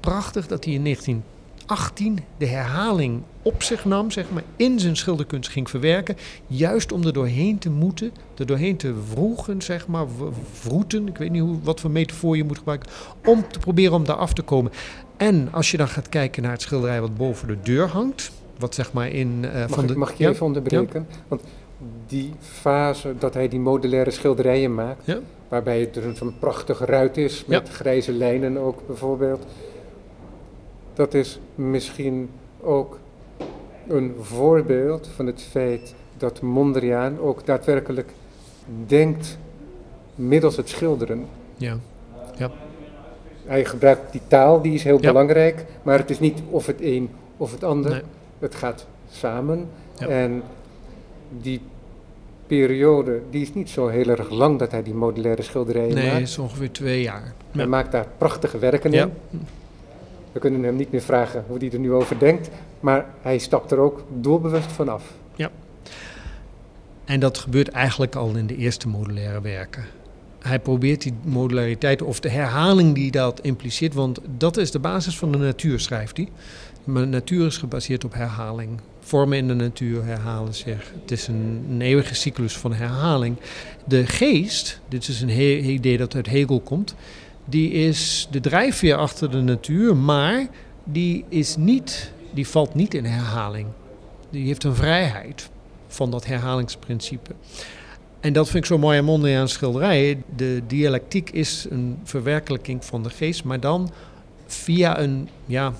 Prachtig dat hij in 19 18 de herhaling op zich nam, zeg maar, in zijn schilderkunst ging verwerken. Juist om er doorheen te moeten, er doorheen te vroegen, zeg maar, vroeten. Ik weet niet hoe, wat voor metafoor je moet gebruiken. Om te proberen om daar af te komen. En als je dan gaat kijken naar het schilderij wat boven de deur hangt. Wat zeg maar in. Uh, mag van de, mag ik je ja? even onderbreken? Want die fase dat hij die modulaire schilderijen maakt. Ja? Waarbij het er een prachtige ruit is met grijze lijnen ook bijvoorbeeld dat is misschien ook een voorbeeld van het feit dat Mondriaan ook daadwerkelijk denkt middels het schilderen. Ja. ja. Hij gebruikt die taal, die is heel belangrijk, maar het is niet of het een of het ander. Het gaat samen. Ja. En die periode, die is niet zo heel erg lang dat hij die modulaire schilderijen nee, maakt. Nee, is ongeveer twee jaar. Hij maakt daar prachtige werken in. We kunnen hem niet meer vragen hoe hij er nu over denkt, maar hij stapt er ook doelbewust vanaf. Ja. En dat gebeurt eigenlijk al in de eerste modulaire werken. Hij probeert die modulariteit of de herhaling die dat impliceert, want dat is de basis van de natuur, schrijft hij. Maar natuur is gebaseerd op herhaling. Vormen in de natuur herhalen zich. Het is een eeuwige cyclus van herhaling. De geest, dit is een idee dat uit Hegel komt, die is de drijfveer achter de natuur, maar die, is niet, die valt niet in herhaling. Die heeft een vrijheid van dat herhalingsprincipe. En dat vind ik zo mooi aan Mondriaan's schilderijen. De dialectiek is een verwerkelijking van de geest, maar dan via een, ja,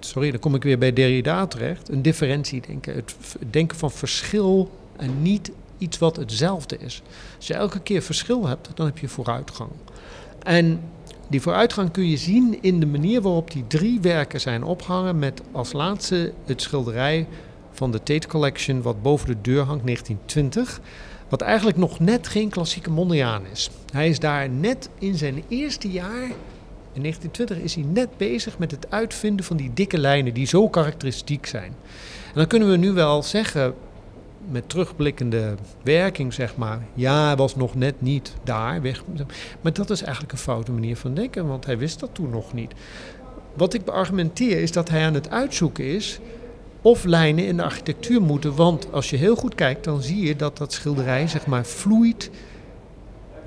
sorry, dan kom ik weer bij Derrida terecht, een differentie denken. Het denken van verschil en niet iets wat hetzelfde is. Als je elke keer verschil hebt, dan heb je vooruitgang. En die vooruitgang kun je zien in de manier waarop die drie werken zijn opgehangen met als laatste het schilderij van de Tate Collection wat boven de deur hangt, 1920. Wat eigenlijk nog net geen klassieke Mondriaan is. Hij is daar net in zijn eerste jaar, in 1920 is hij net bezig met het uitvinden van die dikke lijnen die zo karakteristiek zijn. En dan kunnen we nu wel zeggen, met terugblikkende werking, zeg maar. Ja, hij was nog net niet daar. Weg. Maar dat is eigenlijk een foute manier van denken, want hij wist dat toen nog niet. Wat ik beargumenteer is dat hij aan het uitzoeken is of lijnen in de architectuur moeten. Want als je heel goed kijkt, dan zie je dat dat schilderij zeg maar vloeit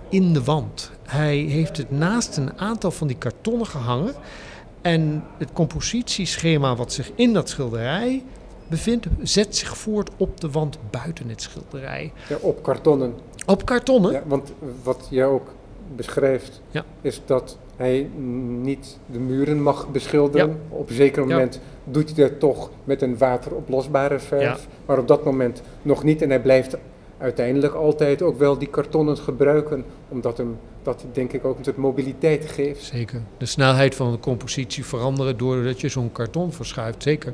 in de wand. Hij heeft het naast een aantal van die kartonnen gehangen. En het compositieschema wat zich in dat schilderij bevindt, zet zich voort op de wand buiten het schilderij. Ja, op kartonnen. Op kartonnen? Ja, want wat jij ook beschrijft, ja. is dat hij niet de muren mag beschilderen. Op een zeker moment doet hij dat toch met een wateroplosbare verf, maar op dat moment nog niet. En hij blijft uiteindelijk altijd ook wel die kartonnen gebruiken, omdat hem dat denk ik ook een soort mobiliteit geeft. Zeker. De snelheid van de compositie veranderen doordat je zo'n karton verschuift, zeker.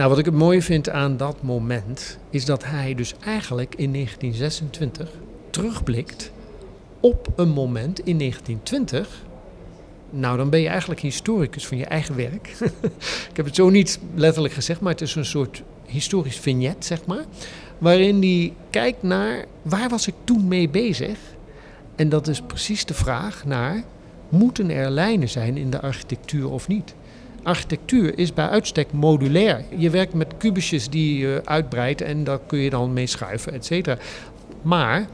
Nou, wat ik het mooie vind aan dat moment is dat hij dus eigenlijk in 1926 terugblikt op een moment in 1920. Nou, dan ben je eigenlijk historicus van je eigen werk. *laughs* ik heb het zo niet letterlijk gezegd, maar het is een soort historisch vignet, zeg maar. Waarin hij kijkt naar waar was ik toen mee bezig? En dat is precies de vraag naar, moeten er lijnen zijn in de architectuur of niet? Architectuur is bij uitstek modulair. Je werkt met kubusjes die je uitbreidt en daar kun je dan mee schuiven, et cetera. Maar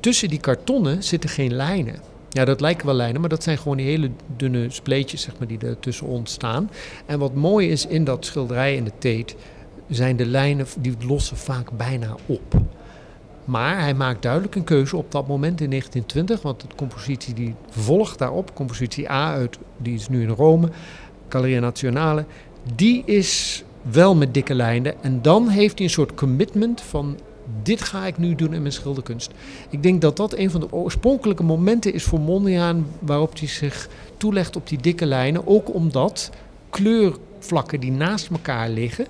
tussen die kartonnen zitten geen lijnen. Ja, dat lijken wel lijnen, maar dat zijn gewoon die hele dunne spleetjes zeg maar, die er tussen ontstaan. En wat mooi is in dat schilderij in de teet, zijn de lijnen, die lossen vaak bijna op. Maar hij maakt duidelijk een keuze op dat moment in 1920, want de compositie die volgt daarop, compositie A uit, die is nu in Rome, Galeria Nationale, die is wel met dikke lijnen. En dan heeft hij een soort commitment van dit ga ik nu doen in mijn schilderkunst. Ik denk dat dat een van de oorspronkelijke momenten is voor Mondriaan waarop hij zich toelegt op die dikke lijnen. Ook omdat kleurvlakken die naast elkaar liggen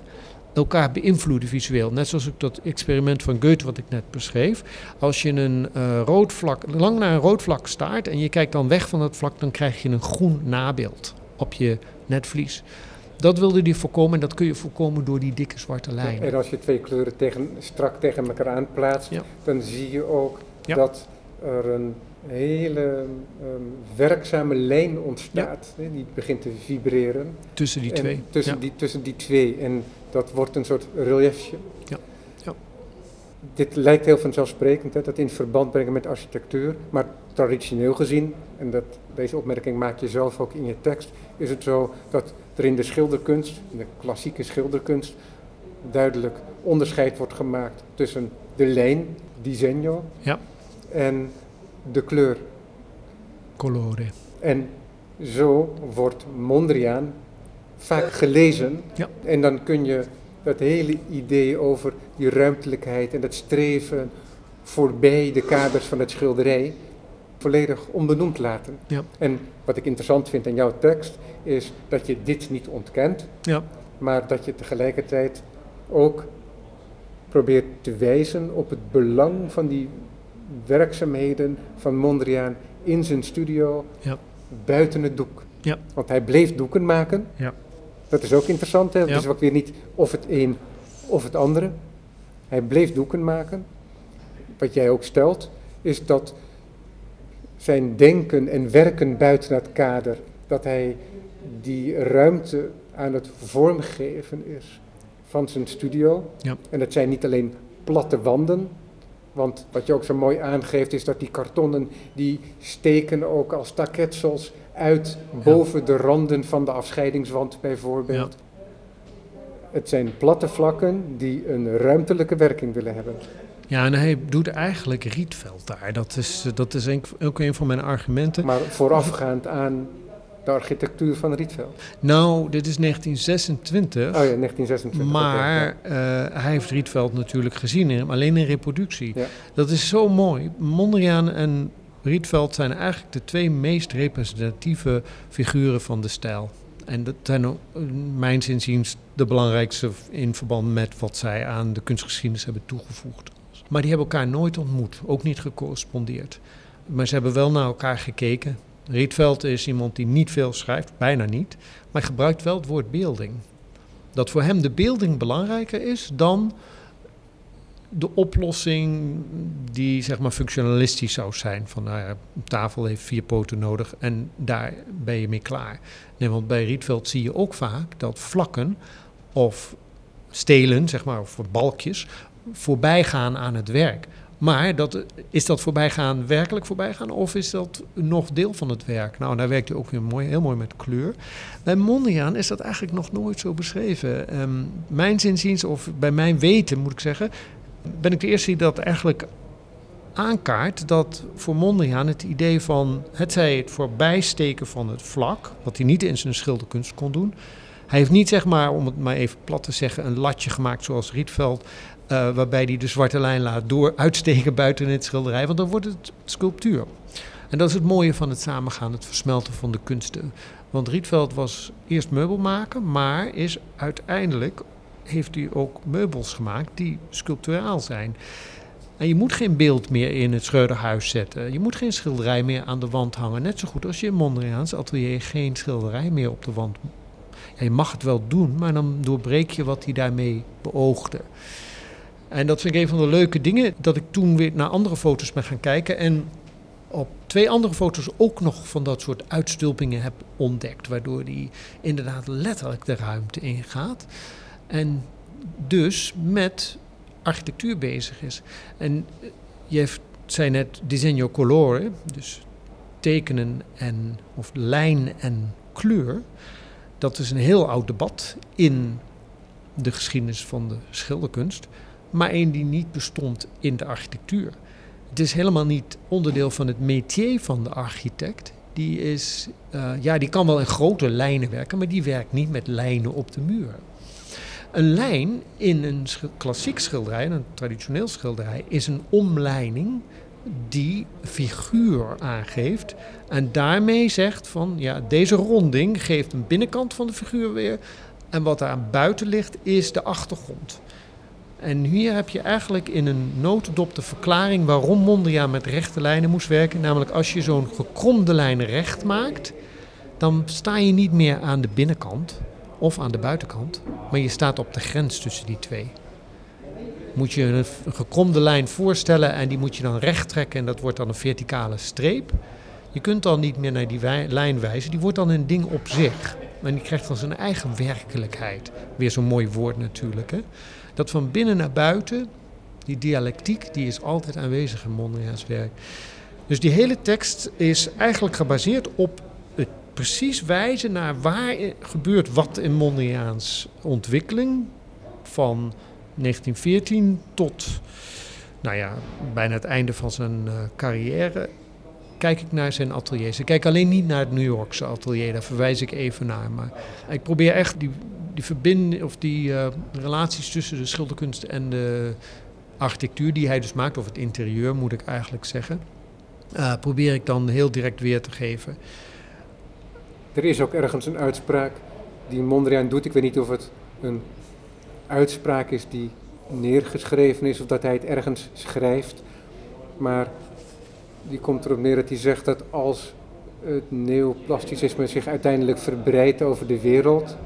elkaar beïnvloeden visueel. Net zoals ook dat experiment van Goethe wat ik net beschreef. Als je een uh, rood vlak, lang naar een rood vlak staart en je kijkt dan weg van dat vlak, dan krijg je een groen nabeeld op je netvlies. Dat wilde hij voorkomen en dat kun je voorkomen door die dikke zwarte lijnen. en als je twee kleuren tegen, strak tegen elkaar aanplaatst, dan zie je ook dat er een hele um, werkzame lijn ontstaat. Die begint te vibreren. Tussen die twee. Tussen, die, tussen die twee. En dat wordt een soort reliefje. Ja. ja. Dit lijkt heel vanzelfsprekend, hè, dat in verband brengen met architectuur. Maar traditioneel gezien, en dat, deze opmerking maak je zelf ook in je tekst, is het zo dat er in de schilderkunst, in de klassieke schilderkunst, duidelijk onderscheid wordt gemaakt tussen de lijn, disegno, ja. en de kleur. Colore. En zo wordt Mondriaan vaak gelezen. Ja. En dan kun je dat hele idee over die ruimtelijkheid en dat streven voorbij de kaders van het schilderij volledig onbenoemd laten. Ja. En wat ik interessant vind in jouw tekst is dat je dit niet ontkent, ja. maar dat je tegelijkertijd ook probeert te wijzen op het belang van die werkzaamheden van Mondriaan in zijn studio ja. buiten het doek. Ja. Want hij bleef doeken maken. Ja. Dat is ook interessant, hè? Ja. Dus ook weer niet of het een of het andere. Hij bleef doeken maken. Wat jij ook stelt, is dat zijn denken en werken buiten het kader, dat hij die ruimte aan het vormgeven is van zijn studio. Ja. En dat zijn niet alleen platte wanden, want wat je ook zo mooi aangeeft is dat die kartonnen die steken ook als taketsels uit boven de randen van de afscheidingswand bijvoorbeeld. Ja. Het zijn platte vlakken die een ruimtelijke werking willen hebben. Ja, en hij doet eigenlijk Rietveld daar. Dat is, dat is een, ook een van mijn argumenten. Maar voorafgaand aan de architectuur van Rietveld. Nou, dit is 1926. Oh ja, 1926. Maar ja. eh, hij heeft Rietveld natuurlijk gezien, in- alleen in reproductie. Ja. Dat is zo mooi. Mondriaan en Rietveld zijn eigenlijk de twee meest representatieve figuren van de stijl. En dat zijn ook, eh, mijns inziens de belangrijkste in verband met wat zij aan de kunstgeschiedenis hebben toegevoegd. Maar die hebben elkaar nooit ontmoet, ook niet gecorrespondeerd. Maar ze hebben wel naar elkaar gekeken. Rietveld is iemand die niet veel schrijft, bijna niet, maar gebruikt wel het woord beelding. Dat voor hem de beelding belangrijker is dan de oplossing die zeg maar functionalistisch zou zijn. Van nou ja, een tafel heeft vier poten nodig en daar ben je mee klaar. Want bij Rietveld zie je ook vaak dat vlakken of stelen, zeg maar, of balkjes, voorbij gaan aan het werk. Maar dat, is dat voorbijgaan werkelijk voorbijgaan of is dat nog deel van het werk? Nou, daar werkt hij ook weer mooi, heel mooi met kleur. Bij Mondriaan is dat eigenlijk nog nooit zo beschreven. Ehm mijn zinziens, of bij mijn weten moet ik zeggen, ben ik de eerste die dat eigenlijk aankaart. Dat voor Mondriaan het idee van, het zij het voorbijsteken van het vlak, wat hij niet in zijn schilderkunst kon doen. Hij heeft niet, zeg maar, om het maar even plat te zeggen, een latje gemaakt zoals Rietveld, eh, waarbij hij de zwarte lijn laat door uitsteken buiten het schilderij, want dan wordt het sculptuur. En dat is het mooie van het samengaan, het versmelten van de kunsten. Want Rietveld was eerst meubelmaker, maar is uiteindelijk heeft hij ook meubels gemaakt die sculpturaal zijn. En je moet geen beeld meer in het Schreuderhuis zetten. Je moet geen schilderij meer aan de wand hangen. Net zo goed als je in Mondriaans atelier geen schilderij meer op de wand. Je mag het wel doen, maar dan doorbreek je wat hij daarmee beoogde. En dat vind ik een van de leuke dingen, dat ik toen weer naar andere foto's ben gaan kijken. En op twee andere foto's ook nog van dat soort uitstulpingen heb ontdekt. Waardoor die inderdaad letterlijk de ruimte ingaat. En dus met architectuur bezig is. En eh, je zei net disegno colore, dus tekenen en, of lijn en kleur. Dat is een heel oud debat in de geschiedenis van de schilderkunst. Maar één die niet bestond in de architectuur. Het is helemaal niet onderdeel van het métier van de architect. Die, is, eh, ja, die kan wel in grote lijnen werken, maar die werkt niet met lijnen op de muur. Een lijn in een klassiek schilderij, een traditioneel schilderij, is een omleiding die figuur aangeeft. En daarmee zegt van ja, deze ronding geeft een binnenkant van de figuur weer. En wat daar buiten ligt is de achtergrond. En hier heb je eigenlijk in een notendop de verklaring waarom Mondriaan met rechte lijnen moest werken. Namelijk als je zo'n gekromde lijn recht maakt, dan sta je niet meer aan de binnenkant of aan de buitenkant, maar je staat op de grens tussen die twee. Moet je een gekromde lijn voorstellen en die moet je dan recht trekken en dat wordt dan een verticale streep. Je kunt dan niet meer naar die lijn wijzen, die wordt dan een ding op zich. En die krijgt dan zijn eigen werkelijkheid. Weer zo'n mooi woord natuurlijk. Hè? Dat van binnen naar buiten, die dialectiek, die is altijd aanwezig in Mondriaans werk. Dus die hele tekst is eigenlijk gebaseerd op het precies wijzen naar waar gebeurt wat in Mondriaans ontwikkeling. Van 1914 tot nou ja, bijna het einde van zijn eh, carrière. Kijk ik naar zijn ateliers. Ik kijk alleen niet naar het New Yorkse atelier, daar verwijs ik even naar. Maar ik probeer echt die, die verbinding of die eh, relaties tussen de schilderkunst en de architectuur die hij dus maakt, of het interieur moet ik eigenlijk zeggen, eh, probeer ik dan heel direct weer te geven. Er is ook ergens een uitspraak die Mondriaan doet. Ik weet niet of het een uitspraak is die neergeschreven is of dat hij het ergens schrijft. Maar die komt erop neer dat hij zegt dat als het neoplasticisme zich uiteindelijk verbreidt over de wereld,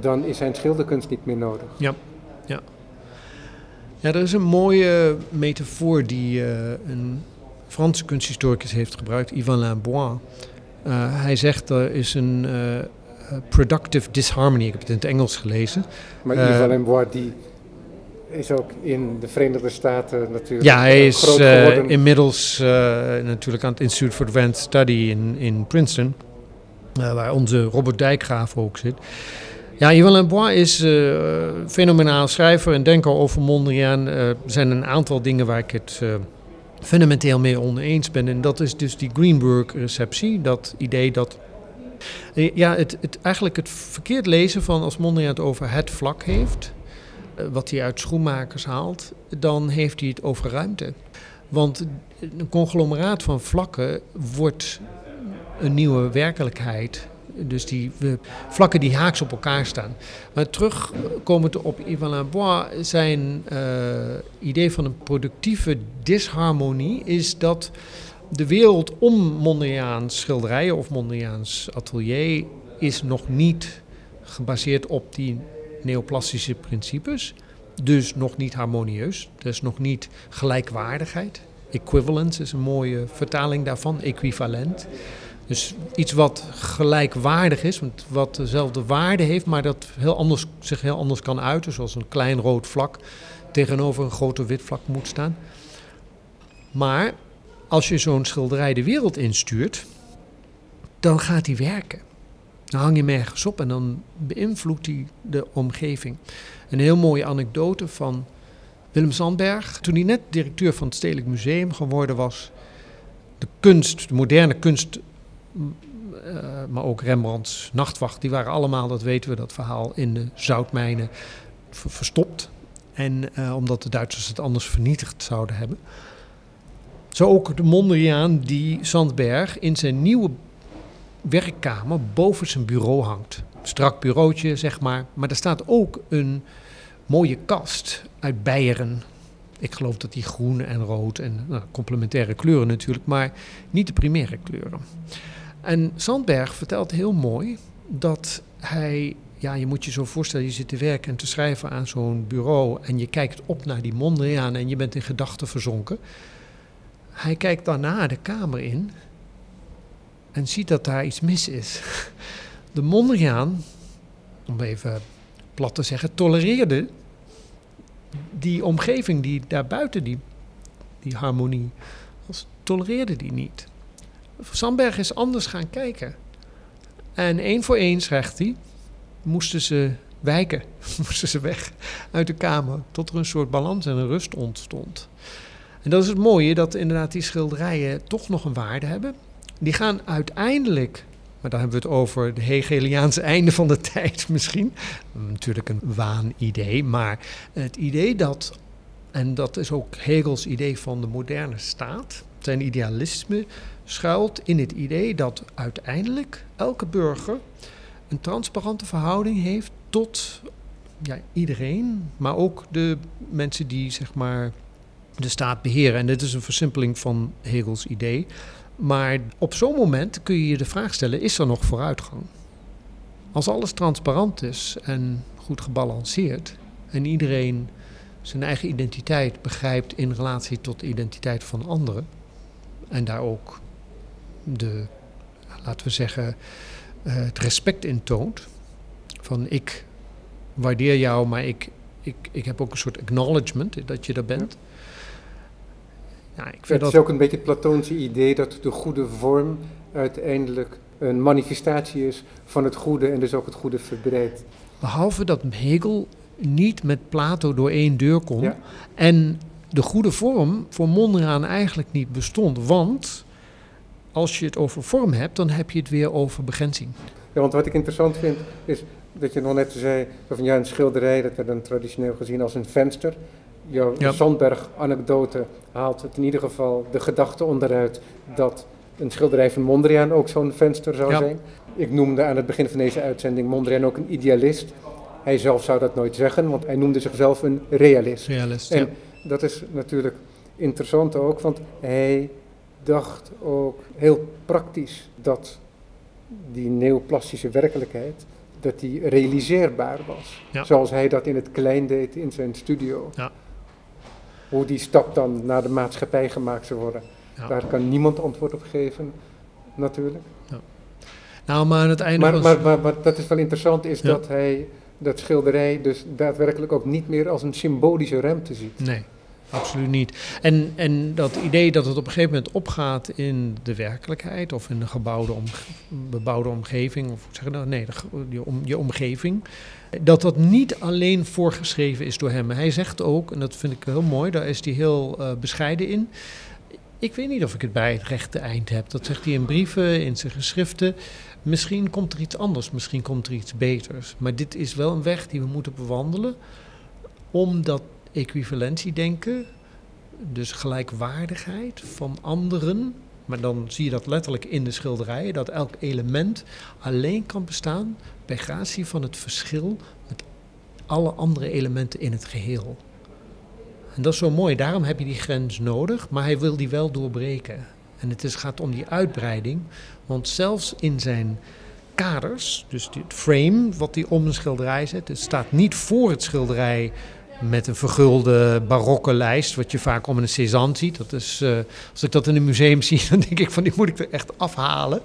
dan is zijn schilderkunst niet meer nodig. Ja, er is een mooie metafoor die eh, een Franse kunsthistoricus heeft gebruikt, Yvan Lambois. Eh, hij zegt er is een eh, productive disharmony, ik heb het in het Engels gelezen. Maar Yves Lembois die is ook in de Verenigde Staten natuurlijk Ja, hij is groot eh, geworden. inmiddels eh, natuurlijk aan het Institute for Advanced Study in, in Princeton, eh, waar onze Robert Dijkgraaf ook zit. Ja, Yves Bois is uh, fenomenaal schrijver en denker over Mondriaan. Er zijn een aantal dingen waar ik het fundamenteel mee oneens ben. En dat is dus die Greenberg-receptie. Dat idee dat. Ja, het, het, eigenlijk het verkeerd lezen van als Mondriaan het over het vlak heeft. Wat hij uit schoenmakers haalt, dan heeft hij het over ruimte. Want een conglomeraat van vlakken wordt een nieuwe werkelijkheid. Dus die vlakken die haaks op elkaar staan. Maar terugkomend op Yvan Lambois, zijn uh, idee van een productieve disharmonie is dat de wereld om Mondriaans schilderijen of Mondriaans atelier is nog niet gebaseerd op die neoplastische principes. Dus nog niet harmonieus. Dus nog niet gelijkwaardigheid. Equivalence is een mooie vertaling daarvan, equivalent. Dus iets wat gelijkwaardig is, wat dezelfde waarde heeft, maar dat heel anders, zich heel anders kan uiten, zoals een klein rood vlak tegenover een groter wit vlak moet staan. Maar als je zo'n schilderij de wereld instuurt, dan gaat die werken. Dan hang je hem ergens op en dan beïnvloedt hij de omgeving. Een heel mooie anekdote van Willem Sandberg. Toen hij net directeur van het Stedelijk Museum geworden was, de kunst, de moderne kunst, uh, maar ook Rembrandts Nachtwacht, die waren allemaal, dat weten we, dat verhaal, in de zoutmijnen verstopt. En uh, omdat de Duitsers het anders vernietigd zouden hebben. Zo ook de Mondriaan die Sandberg in zijn nieuwe werkkamer boven zijn bureau hangt. Strak bureautje, zeg maar. Maar er staat ook een mooie kast uit Beieren. Ik geloof dat die groen en rood en nou, complementaire kleuren natuurlijk, maar niet de primaire kleuren. En Sandberg vertelt heel mooi dat hij, ja, je moet je zo voorstellen, je zit te werken en te schrijven aan zo'n bureau en je kijkt op naar die Mondriaan en je bent in gedachten verzonken. Hij kijkt daarna de kamer in en ziet dat daar iets mis is. De Mondriaan, om even plat te zeggen, tolereerde die omgeving die daarbuiten, die, die harmonie, tolereerde die niet. Sandberg is anders gaan kijken. En één voor één, zegt hij, moesten ze wijken, *laughs* moesten ze weg uit de kamer, tot er een soort balans en een rust ontstond. En dat is het mooie, dat inderdaad die schilderijen toch nog een waarde hebben. Die gaan uiteindelijk maar dan hebben we het over de Hegeliaanse einde van de *laughs* tijd misschien. Natuurlijk een waanidee, maar het idee dat, en dat is ook Hegels idee van de moderne staat, zijn idealisme schuilt in het idee dat uiteindelijk elke burger een transparante verhouding heeft tot ja, iedereen, maar ook de mensen die zeg maar de staat beheren. En dit is een versimpeling van Hegels idee. Maar op zo'n moment kun je je de vraag stellen: is er nog vooruitgang? Als alles transparant is en goed gebalanceerd en iedereen zijn eigen identiteit begrijpt in relatie tot de identiteit van anderen en daar ook de, laten we zeggen, uh, het respect in toont. Van ik waardeer jou, maar ik, ik, ik heb ook een soort acknowledgement dat je er bent. Ik vind het is ook een beetje het Platoonse idee dat de goede vorm uiteindelijk een manifestatie is van het goede en dus ook het goede verbreidt. Behalve dat Hegel niet met Plato door één deur kon en de goede vorm voor Mondriaan eigenlijk niet bestond, want als je het over vorm hebt, dan heb je het weer over begrenzing. Ja, want wat ik interessant vind is dat je nog net zei van ja, een schilderij, dat werd dan traditioneel gezien als een venster jouw ja. Sandberg-anekdote haalt het in ieder geval de gedachte onderuit dat een schilderij van Mondriaan ook zo'n venster zou zijn. Ik noemde aan het begin van deze uitzending Mondriaan ook een idealist. Hij zelf zou dat nooit zeggen, want hij noemde zichzelf een realist. Realist, en dat is natuurlijk interessant ook, want hij dacht ook heel praktisch dat die neoplastische werkelijkheid, dat die realiseerbaar was. Zoals hij dat in het klein deed in zijn studio. Ja hoe die stap dan naar de maatschappij gemaakt zou worden. Daar kan niemand antwoord op geven, natuurlijk. Ja. Nou, maar aan het einde maar, maar, maar, maar, dat is wel interessant, is dat hij dat schilderij dus daadwerkelijk ook niet meer als een symbolische ruimte ziet. Nee. Absoluut niet. En, en dat idee dat het op een gegeven moment opgaat in de werkelijkheid of in een gebouwde om, bebouwde omgeving, of hoe zeg je dat? Nee, de, je, om, je omgeving. Dat dat niet alleen voorgeschreven is door hem. Hij zegt ook, en dat vind ik heel mooi, daar is hij heel uh, bescheiden in. Ik weet niet of ik het bij het rechte eind heb. Dat zegt hij in brieven, in zijn geschriften. Misschien komt er iets anders, misschien komt er iets beters. Maar dit is wel een weg die we moeten bewandelen om dat equivalentiedenken, dus gelijkwaardigheid van anderen, maar dan zie je dat letterlijk in de schilderijen, dat elk element alleen kan bestaan bij gratie van het verschil met alle andere elementen in het geheel. En dat is zo mooi, daarom heb je die grens nodig, maar hij wil die wel doorbreken. En het is, gaat om die uitbreiding, want zelfs in zijn kaders, dus het frame wat hij om een schilderij zet, het staat niet voor het schilderij met een vergulde barokke lijst, wat je vaak om een Cézanne ziet. Dat is, uh, als ik dat in een museum *laughs* zie, dan denk ik van die moet ik er echt afhalen.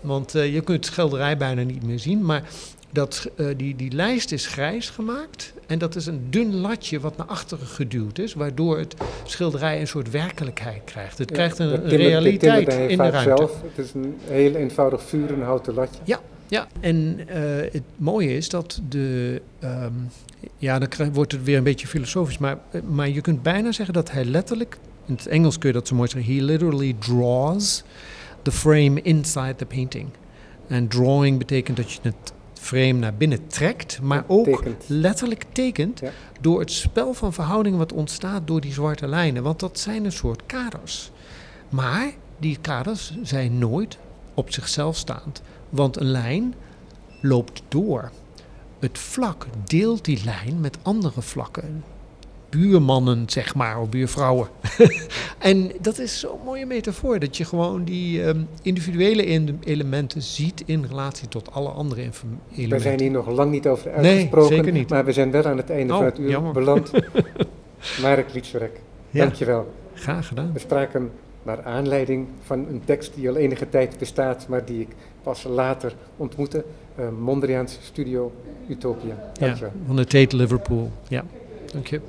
Want uh, je kunt het schilderij bijna niet meer zien. Maar dat, uh, die, die lijst is grijs gemaakt. En dat is een dun latje wat naar achteren geduwd is. Waardoor het schilderij een soort werkelijkheid krijgt. Het ja, krijgt een, een realiteit in de ruimte. Zelf. Het is een heel eenvoudig vuur en houten latje. Ja, ja, en uh, het mooie is dat de. Um, ja, dan wordt het weer een beetje filosofisch, maar, maar je kunt bijna zeggen dat hij letterlijk. In het Engels kun je dat zo mooi zeggen. He literally draws the frame inside the painting. En drawing betekent dat je het frame naar binnen trekt, maar ook tekent. letterlijk tekent ja. door het spel van verhoudingen wat ontstaat door die zwarte lijnen. Want dat zijn een soort kaders. Maar die kaders zijn nooit op zichzelf staand. Want een lijn loopt door. Het vlak deelt die lijn met andere vlakken. Buurmannen, zeg maar, of buurvrouwen. *laughs* en dat is zo'n mooie metafoor, dat je gewoon die um, individuele elementen ziet in relatie tot alle andere elementen. We zijn hier nog lang niet over uitgesproken, nee, zeker niet. maar we zijn wel aan het einde oh, van het uur jammer. beland. *laughs* Marek Lietserek, ja. dankjewel. Graag gedaan. We spraken naar aanleiding van een tekst die al enige tijd bestaat, maar die ik pas later ontmoette. Uh, Mondriaans Studio Utopia. Ja, van de Tate Liverpool. Ja, dank je.